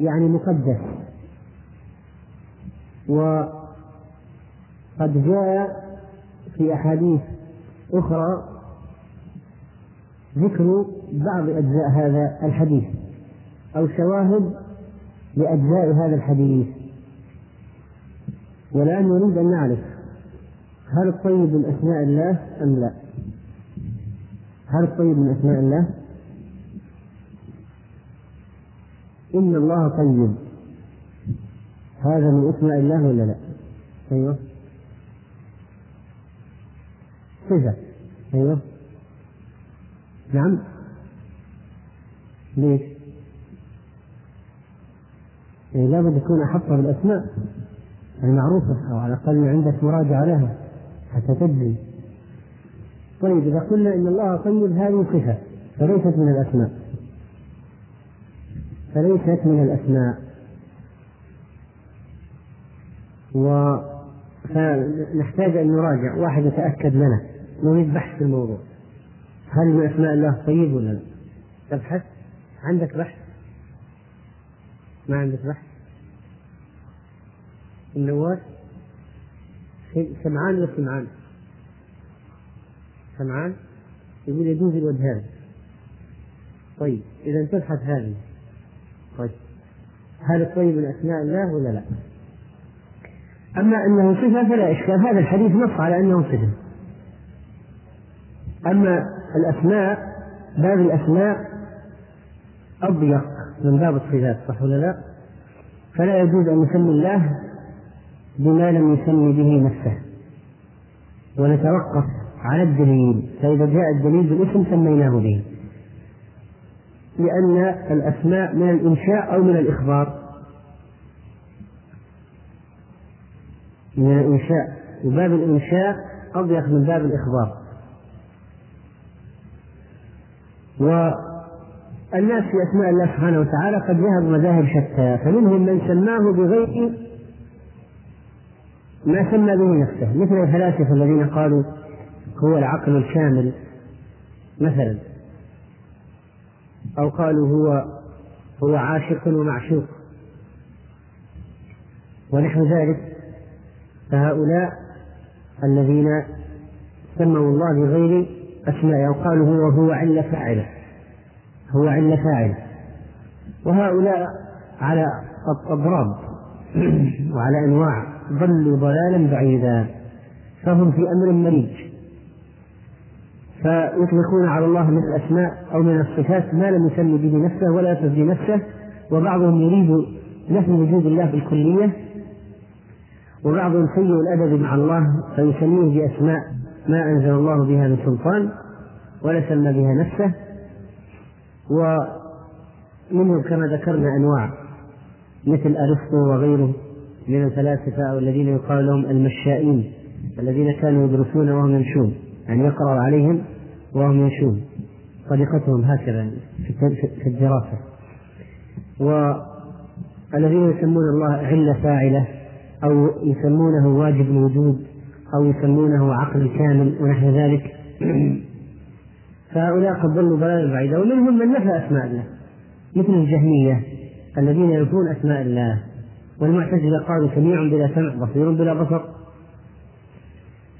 يعني مقدس. وقد جاء في أحاديث أخرى ذكر بعض أجزاء هذا الحديث أو شواهد لأجزاء هذا الحديث والان نريد أن نعرف هل الطيب من اسماء الله أم لا هل الطيب من أسماء الله؟ إن الله طيب هذا من أسماء الله ولا لا؟ أيوه صفة أيوه. نعم. ليش؟ يعني لابد يكون أحط بالأسماء. المعروفة أو على الأقل عندك مراجعة لها حتى تدري. طيب إذا قلنا إن الله طيب هذه صفة فليست من الأسماء. فليست من الأسماء. و فنحتاج أن نراجع. واحد يتأكد لنا. نريد بحث في الموضوع هل من أسماء الله طيب ولا لا؟ تبحث عندك بحث؟ ما عندك بحث؟ النواس سمعان ولا سمعان؟ سمعان يقول يجوز الوجهان طيب إذا تبحث هذه طيب هل الطيب من أسماء الله ولا لا؟ أما أنه صفة فلا إشكال هذا الحديث نص على أنه صفة أما الأسماء باب الأسماء أضيق من باب الصفات صح ولا لا؟ فلا يجوز أن نسمي الله بما لم يسمي به نفسه. ونتوقف على الدليل فإذا جاء الدليل بالاسم سميناه به. لأن الأسماء من الإنشاء أو من الإخبار. من الإنشاء. وباب الإنشاء أضيق من باب الإخبار. والناس في أسماء الله سبحانه وتعالى قد ذهبوا مذاهب شتى فمنهم من سماه بغير ما سمى به نفسه مثل الفلاسفة الذين قالوا هو العقل الكامل مثلا أو قالوا هو هو عاشق ومعشوق. ونحو ذلك فهؤلاء الذين سموا الله بغير أسماء قالوا هو هو علة فاعلة. هو علة فاعلة. وهؤلاء على أضراب [CLEARS THROAT] وعلى أنواع ضلوا ضلالا بعيدا. فهم في أمر مريج. فيطلقون على الله من الأسماء أو من الصفات ما لم يسمي به نفسه ولا يصف بنفسه وبعضهم يريد نفي وجود الله بالكلية وبعضهم سيء الأدب مع الله فيسميه بأسماء. ما أنزل الله بها من سلطان ولا سمى بها نفسه ومنهم كما ذكرنا أنواع مثل أرسطو وغيره من الفلاسفة أو الذين يقال لهم المشائين الذين كانوا يدرسون وهم يمشون يعني يقرأ عليهم وهم يمشون طريقتهم هكذا في الدراسة. والذين يسمون الله علة فاعلة أو يسمونه واجب الوجود أو يسمونه عقل كامل ونحو ذلك. [CLEARS THROAT] فهؤلاء قد ضلوا ضلالا بعيدا ومنهم من نفى أسماء الله مثل الجهمية الذين ينفون أسماء الله والمعتزلة قالوا سميع بلا سمع بصير بلا بصر.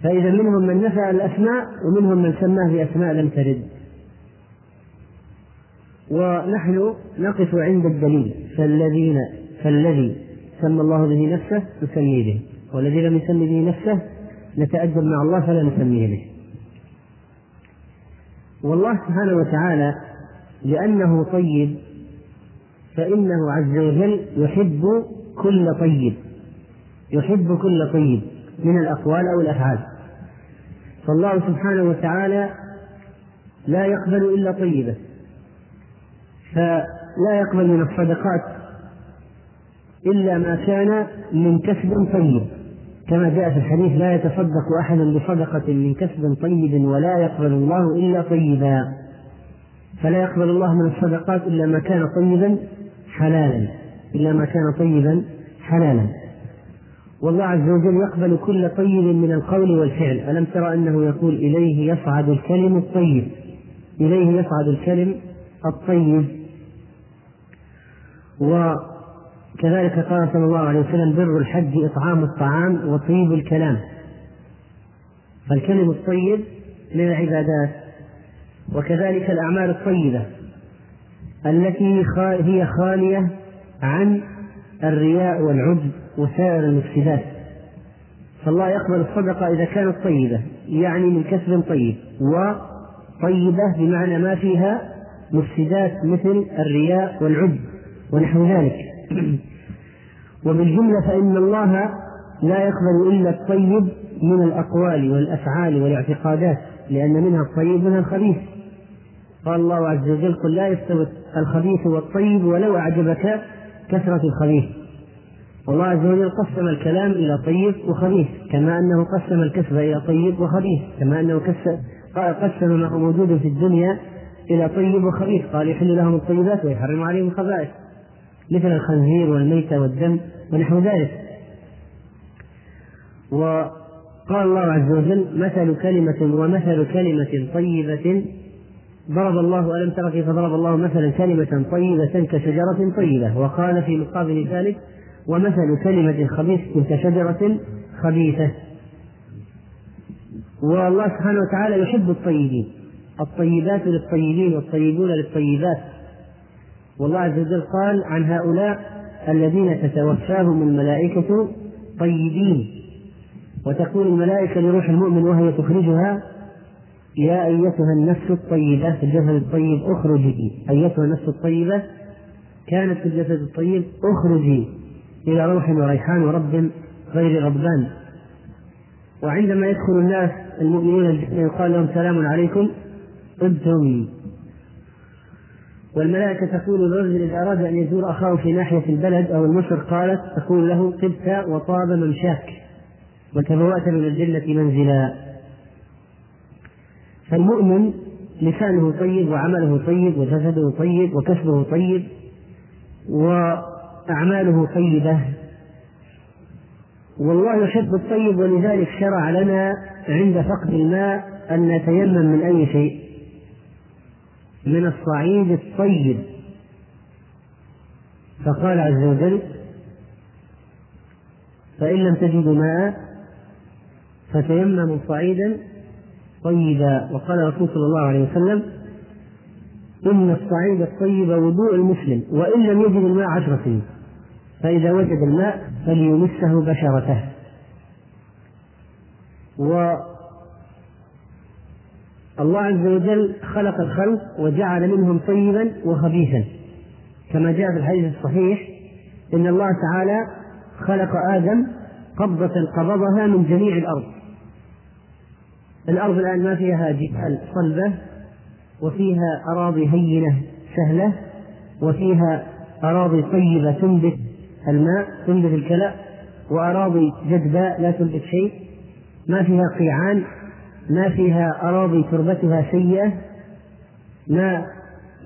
فإذا منهم من نفى الأسماء ومنهم من سماه بأسماء لم ترد. ونحن نقف عند الدليل فالذين فالذي سمى الله به نفسه نسميه به والذي لم يسمي به نفسه نتأدب مع الله فلا نسميه به. والله سبحانه وتعالى لأنه طيب فإنه عز وجل يحب كل طيب يحب كل طيب من الأقوال أو الأفعال. فالله سبحانه وتعالى لا يقبل إلا طيبة فلا يقبل من الصدقات إلا ما كان من كسب طيب. كما جاء في الحديث لا يتصدق أحد بصدقة من كسب طيب ولا يقبل الله إلا طيبا. فلا يقبل الله من الصدقات إلا ما كان طيبا حلالا. إلا ما كان طيبا حلالا. والله عز وجل يقبل كل طيب من القول والفعل. ألم ترى أنه يقول إليه يصعد الكلم الطيب؟ إليه يصعد الكلم الطيب. و كذلك قال صلى الله عليه وسلم بر الحج إطعام الطعام وطيب الكلام. فالكلم الطيب من العبادات وكذلك الأعمال الطيبة التي هي خالية عن الرياء والعجب وسائر المفسدات فالله يقبل الصدقة إذا كانت طيبة يعني من كسب طيب وطيبة بمعنى ما فيها مفسدات مثل الرياء والعجب ونحو ذلك. [CLEARS THROAT] وبالجملة فإن الله لا يقبل إلا الطيب من الأقوال والأفعال والاعتقادات لأن منها الطيب ومنها الخبيث. قال الله عز وجل قل لا يستوي الخبيث والطيب ولو أعجبك كثرة الخبيث. والله عز وجل قسم الكلام إلى طيب وخبيث كما أنه قسم الكسب إلى طيب وخبيث كما أنه قسم ما هو موجود في الدنيا إلى طيب وخبيث. قال يحل لهم الطيبات ويحرم عليهم الخبائث. مثل الخنزير والميتة والدم ونحو ذلك. وقال الله عز وجل مثل كلمة ومثل كلمة طيبة ضرب الله ألم تر كيف ضرب الله مثلا كلمة طيبة كشجرة طيبة؟ وقال في مقابل ذلك ومثل كلمة خبيثة كشجرة خبيثة. والله سبحانه وتعالى يحب الطيبين الطيبات للطيبين والطيبون للطيبات. والله عز وجل قال عن هؤلاء الذين تتوفاهم الملائكة طيبين وتقول الملائكة لروح المؤمن وهي تخرجها يا أيتها النفس الطيبة في الجسد الطيب أخرجي. أيتها النفس الطيبة كانت في الجسد الطيب أخرجي إلى روح وريحان ورب غير غضبان. وعندما يدخل الناس المؤمنون يقال لهم سلام عليكم طبتم والملائكة تقول للرجل إذا أراد أن يزور أخاه في ناحية البلد أو المصر قالت تقول له طبت وطاب ممشاك وتبوأت من الجنة منزلا. فالمؤمن لسانه طيب وعمله طيب وجسده طيب وكسبه طيب وأعماله طيبة. والله يحب الطيب ولذلك شرع لنا عند فقد الماء أن نتيمم من أي شيء. من الصعيد الطيب. فقال عز وجل فإن لم تجدوا ماء فتيمموا صعيدا طيبا. وقال الرسول صلى الله عليه وسلم إن الصعيد الطيب وضوء المسلم وإن لم يجد الماء عشر سنين فإذا وجد الماء فليمسه بشرته. و الله عز وجل خلق الخلق وجعل منهم طيبا وخبيثا. كما جاء في الحديث الصحيح إن الله تعالى خلق آدم قبضة قبضها من جميع الأرض. الأرض الآن ما فيها جبال صلبة وفيها أراضي هينة سهلة وفيها أراضي طيبة تنبت الماء تنبت الكلى وأراضي جدباء لا تنبت شيء. ما فيها قيعان ما فيها أراضي تربتها سيئة ما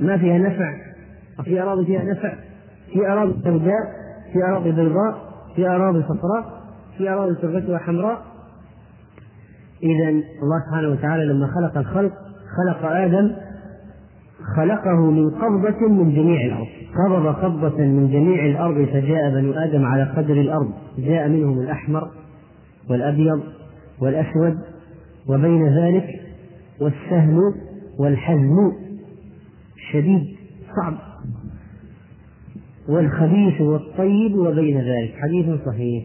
ما فيها نفع. في أراضي فيها نفع في أراضي سوداء في أراضي بيضاء في أراضي صفراء في أراضي تربتها حمراء. إذا الله سبحانه وتعالى لما خلق الخلق خلق آدم خلقه من قبضة من جميع الأرض. قبض قبضة من جميع الأرض فجاء بنو آدم على قدر الأرض. جاء منهم الأحمر والأبيض والأسود. وبين ذلك والسهل والحزم شديد صعب. والخبيث والطيب وبين ذلك حديث صحيح.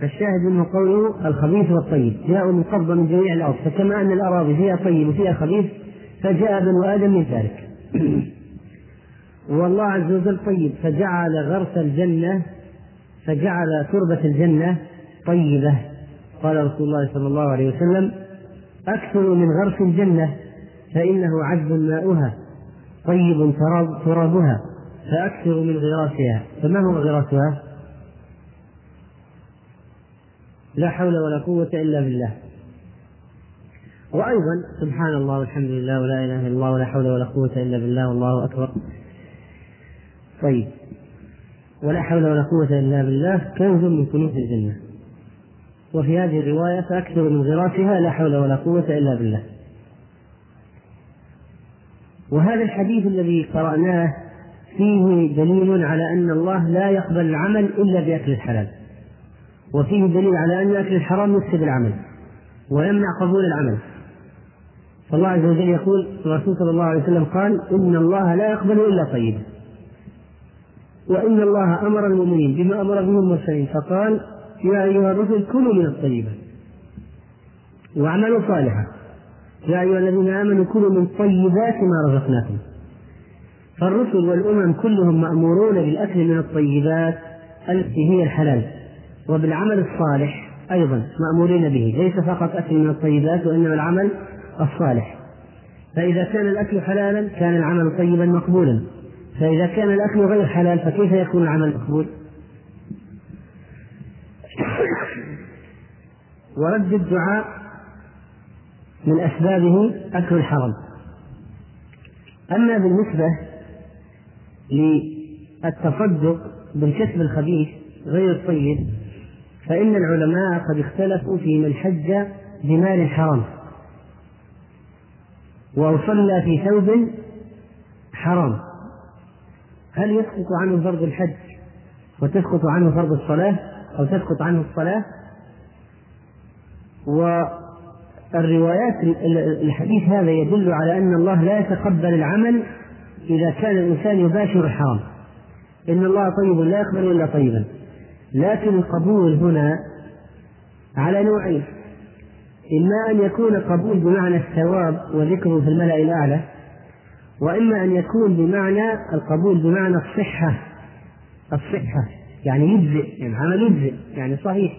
فالشاهد منه قوله الخبيث والطيب جاءوا من قبضة من جميع الأرض فكما أن الأراضي فيها طيب وفيها خبيث فجاء بنو آدم من ذلك. والله عز وجل طيب فجعل غرس الجنة فجعل تربة الجنة طيبة. قال رسول الله صلى الله عليه وسلم أكثر من غرس الجنة فإنه عذب ماؤها طيب ترابها فأكثر من غراسها. فما هو غراسها؟ لا حول ولا قوة إلا بالله. وأيضا سبحان الله والحمد لله ولا إله إلا الله ولا حول ولا قوة إلا بالله والله أكبر. طيب. ولا حول ولا قوة إلا بالله كنز من كنوز الجنة. وفي هذه الرواية فأكثر من غراسها لا حول ولا قوة إلا بالله. وهذا الحديث الذي قرأناه فيه دليل على أن الله لا يقبل العمل إلا بأكل الحلال. وفيه دليل على أن أكل الحرام يفسد العمل ويمنع قبول العمل. فالله عز وجل يقول الرسول صلى الله عليه وسلم قال إن الله لا يقبل إلا طيبا وإن الله أمر المؤمنين بما أمر به المرسلين فقال يا أيها الرسل كلوا من الطيبات واعملوا صالحا. يا أيها الذين آمنوا كلوا من طيبات ما رزقناكم. فالرسل والأمم كلهم مأمورون بالأكل من الطيبات التي هي الحلال وبالعمل الصالح أيضا مأمورين به. ليس فقط أكل من الطيبات وإنما العمل الصالح. فإذا كان الأكل حلالا كان العمل طيبا مقبولا. فإذا كان الأكل غير حلال فكيف يكون العمل مقبول؟ ورد الدعاء من أسبابه أكل الحرم. أما بالنسبة للتصدق بالكسب الخبيث غير الطيب فإن العلماء قد اختلفوا في من حج بمال حرام. أو صلى في ثوب حرام. هل يسقط عنه فرض الحج وتسقط عنه فرض الصلاة؟ أو تسقط عنه الصلاة. والروايات الحديث هذا يدل على أن الله لا يتقبل العمل إذا كان الإنسان يباشر الحرام. إن الله طيب لا يقبل إلا طيبا. لكن القبول هنا على نوعين. إما أن يكون قبول بمعنى الثواب وذكره في الملأ الأعلى وإما أن يكون بمعنى القبول بمعنى الصحة. الصحة. يعني يجزئ يعني عمل يجزئ يعني صحيح.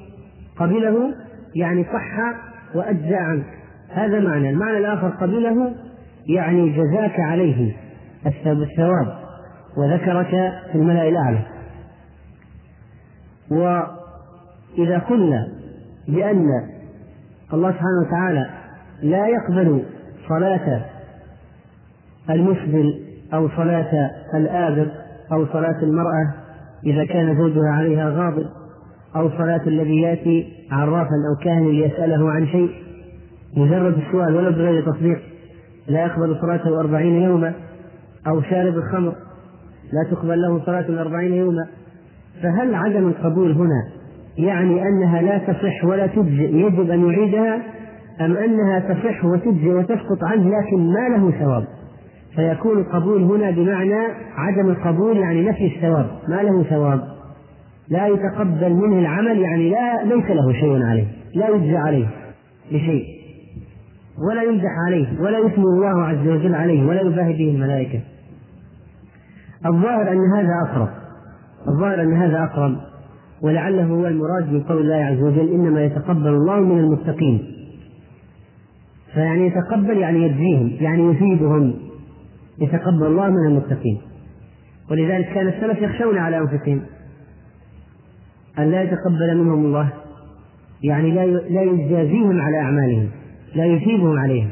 قبله يعني صح وأجزى عنك هذا معنى. المعنى الآخر قبله يعني جزاك عليه الثواب وذكرك في الملأ الأعلى. وإذا قلنا بأن الله سبحانه وتعالى لا يقبل صلاة المسبل أو صلاة الآبر أو صلاة المرأة إذا كان زوجها عليها غاضب أو صلاة الذي يأتي عرافا أو كاهنا ليسأله عن شيء مجرد السؤال ولو بغير تصديق لا يقبل صلاته أربعين يوما أو شارب الخمر لا تقبل له صلاة أربعين يوما. فهل عدم القبول هنا يعني أنها لا تصح ولا تجزئ يجب أن يعيدها أم أنها تصح وتجزئ وتسقط عنه لكن ما له ثواب؟ فيكون القبول هنا بمعنى عدم القبول يعني نفي الثواب ما له ثواب. لا يتقبل منه العمل يعني لا ليس له شيء عليه لا يجزى عليه بشيء ولا يمدح عليه ولا يثني الله عز وجل عليه ولا يباهي به الملائكة. الظاهر أن هذا أقرب الظاهر أن هذا أقرب ولعله هو المراد من قول الله عز وجل إنما يتقبل الله من المتقين. فيعني يتقبل يعني يجزيهم يعني يفيدهم يتقبل الله من المتقين. ولذلك كان السلف يخشون على أنفسهم أن لا يتقبل منهم الله يعني لا لا يجازيهم على أعمالهم لا يثيبهم عليها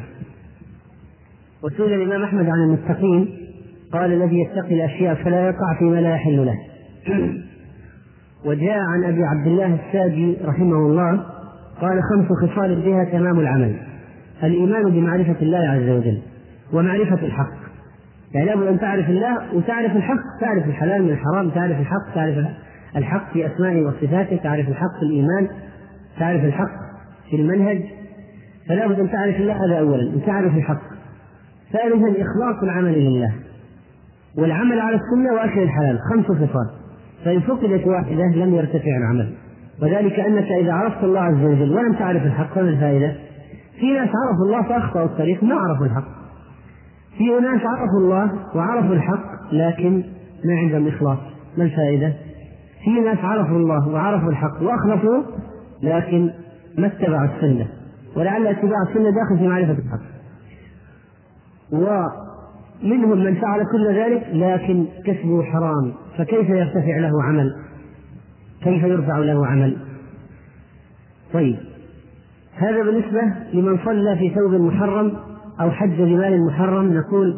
وسئل الإمام أحمد عن المتقين قال الذي يتقي الأشياء فلا يقع فيما لا يحل له. [CLEARS THROAT] وجاء عن أبي عبد الله الساجي رحمه الله قال خمس خصال بها تمام العمل الإيمان بمعرفة الله عز وجل ومعرفة الحق. يعني لابد أن تعرف الله وتعرف الحق تعرف الحلال من الحرام تعرف الحق تعرف الحق في أسمائه وصفاته تعرف الحق في الإيمان تعرف الحق في المنهج. فلا بد أن تعرف الله هذا أولا أن تعرف الحق. ثالثا إخلاص العمل لله. والعمل على السنة وأكل الحلال خمس صفات. فإن فقدت واحدة لم يرتفع العمل. وذلك أنك إذا عرفت الله عز وجل ولم تعرف الحق فما الفائدة؟ في ناس عرفوا الله فأخطأوا الطريق ما عرفوا الحق. في ناس عرفوا الله وعرفوا الحق لكن ما عندهم إخلاص. ما الفائدة؟ في ناس عرفوا الله وعرفوا الحق وأخلصوا لكن ما اتبعوا السنة. ولعل اتباع السنة داخل في معرفة الحق. ومنهم من فعل كل ذلك لكن كسبه حرام. فكيف يرتفع له عمل؟ كيف يرفع له عمل؟ طيب. هذا بالنسبة لمن صلى في ثوب محرم أو حج بمال محرم نقول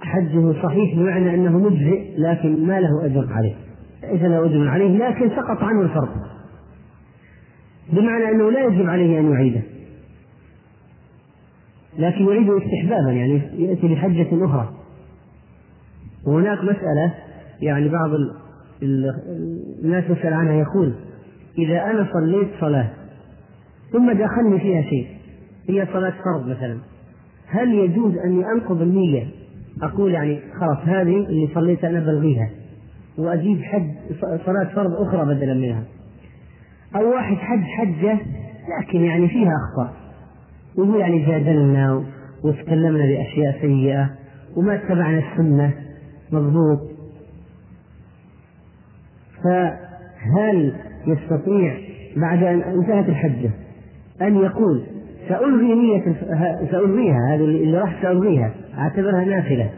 حجه صحيح بمعنى أنه مجزئ لكن ما له أجر عليه. ليس له أجر عليه لكن سقط عنه الفرض بمعنى أنه لا يجب عليه أن يعيده. لكن يعيده استحبابا يعني يأتي بحجة أخرى. وهناك مسألة يعني بعض الناس يسأل عنها يقول إذا أنا صليت صلاة ثم دخلني فيها شيء هي صلاة فرض مثلا. هل يجوز أني أنقض النية؟ أقول يعني خلاص هذه اللي صليت أنا بلغيها وأجيب حج صلاة فرض أخرى بدلا منها. أو واحد حج حجة لكن يعني فيها أخطاء وهو يعني جادلنا وتكلمنا بأشياء سيئة وما اتبعنا السنة. مضبوط. فهل يستطيع بعد أن انتهت الحجة أن يقول سألغي نية سألغيها هذه اللي راح سألغيها أعتبرها نافلة.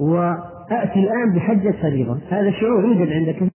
وأتي الآن بحجة فريضة. هذا شعور يوجد عندك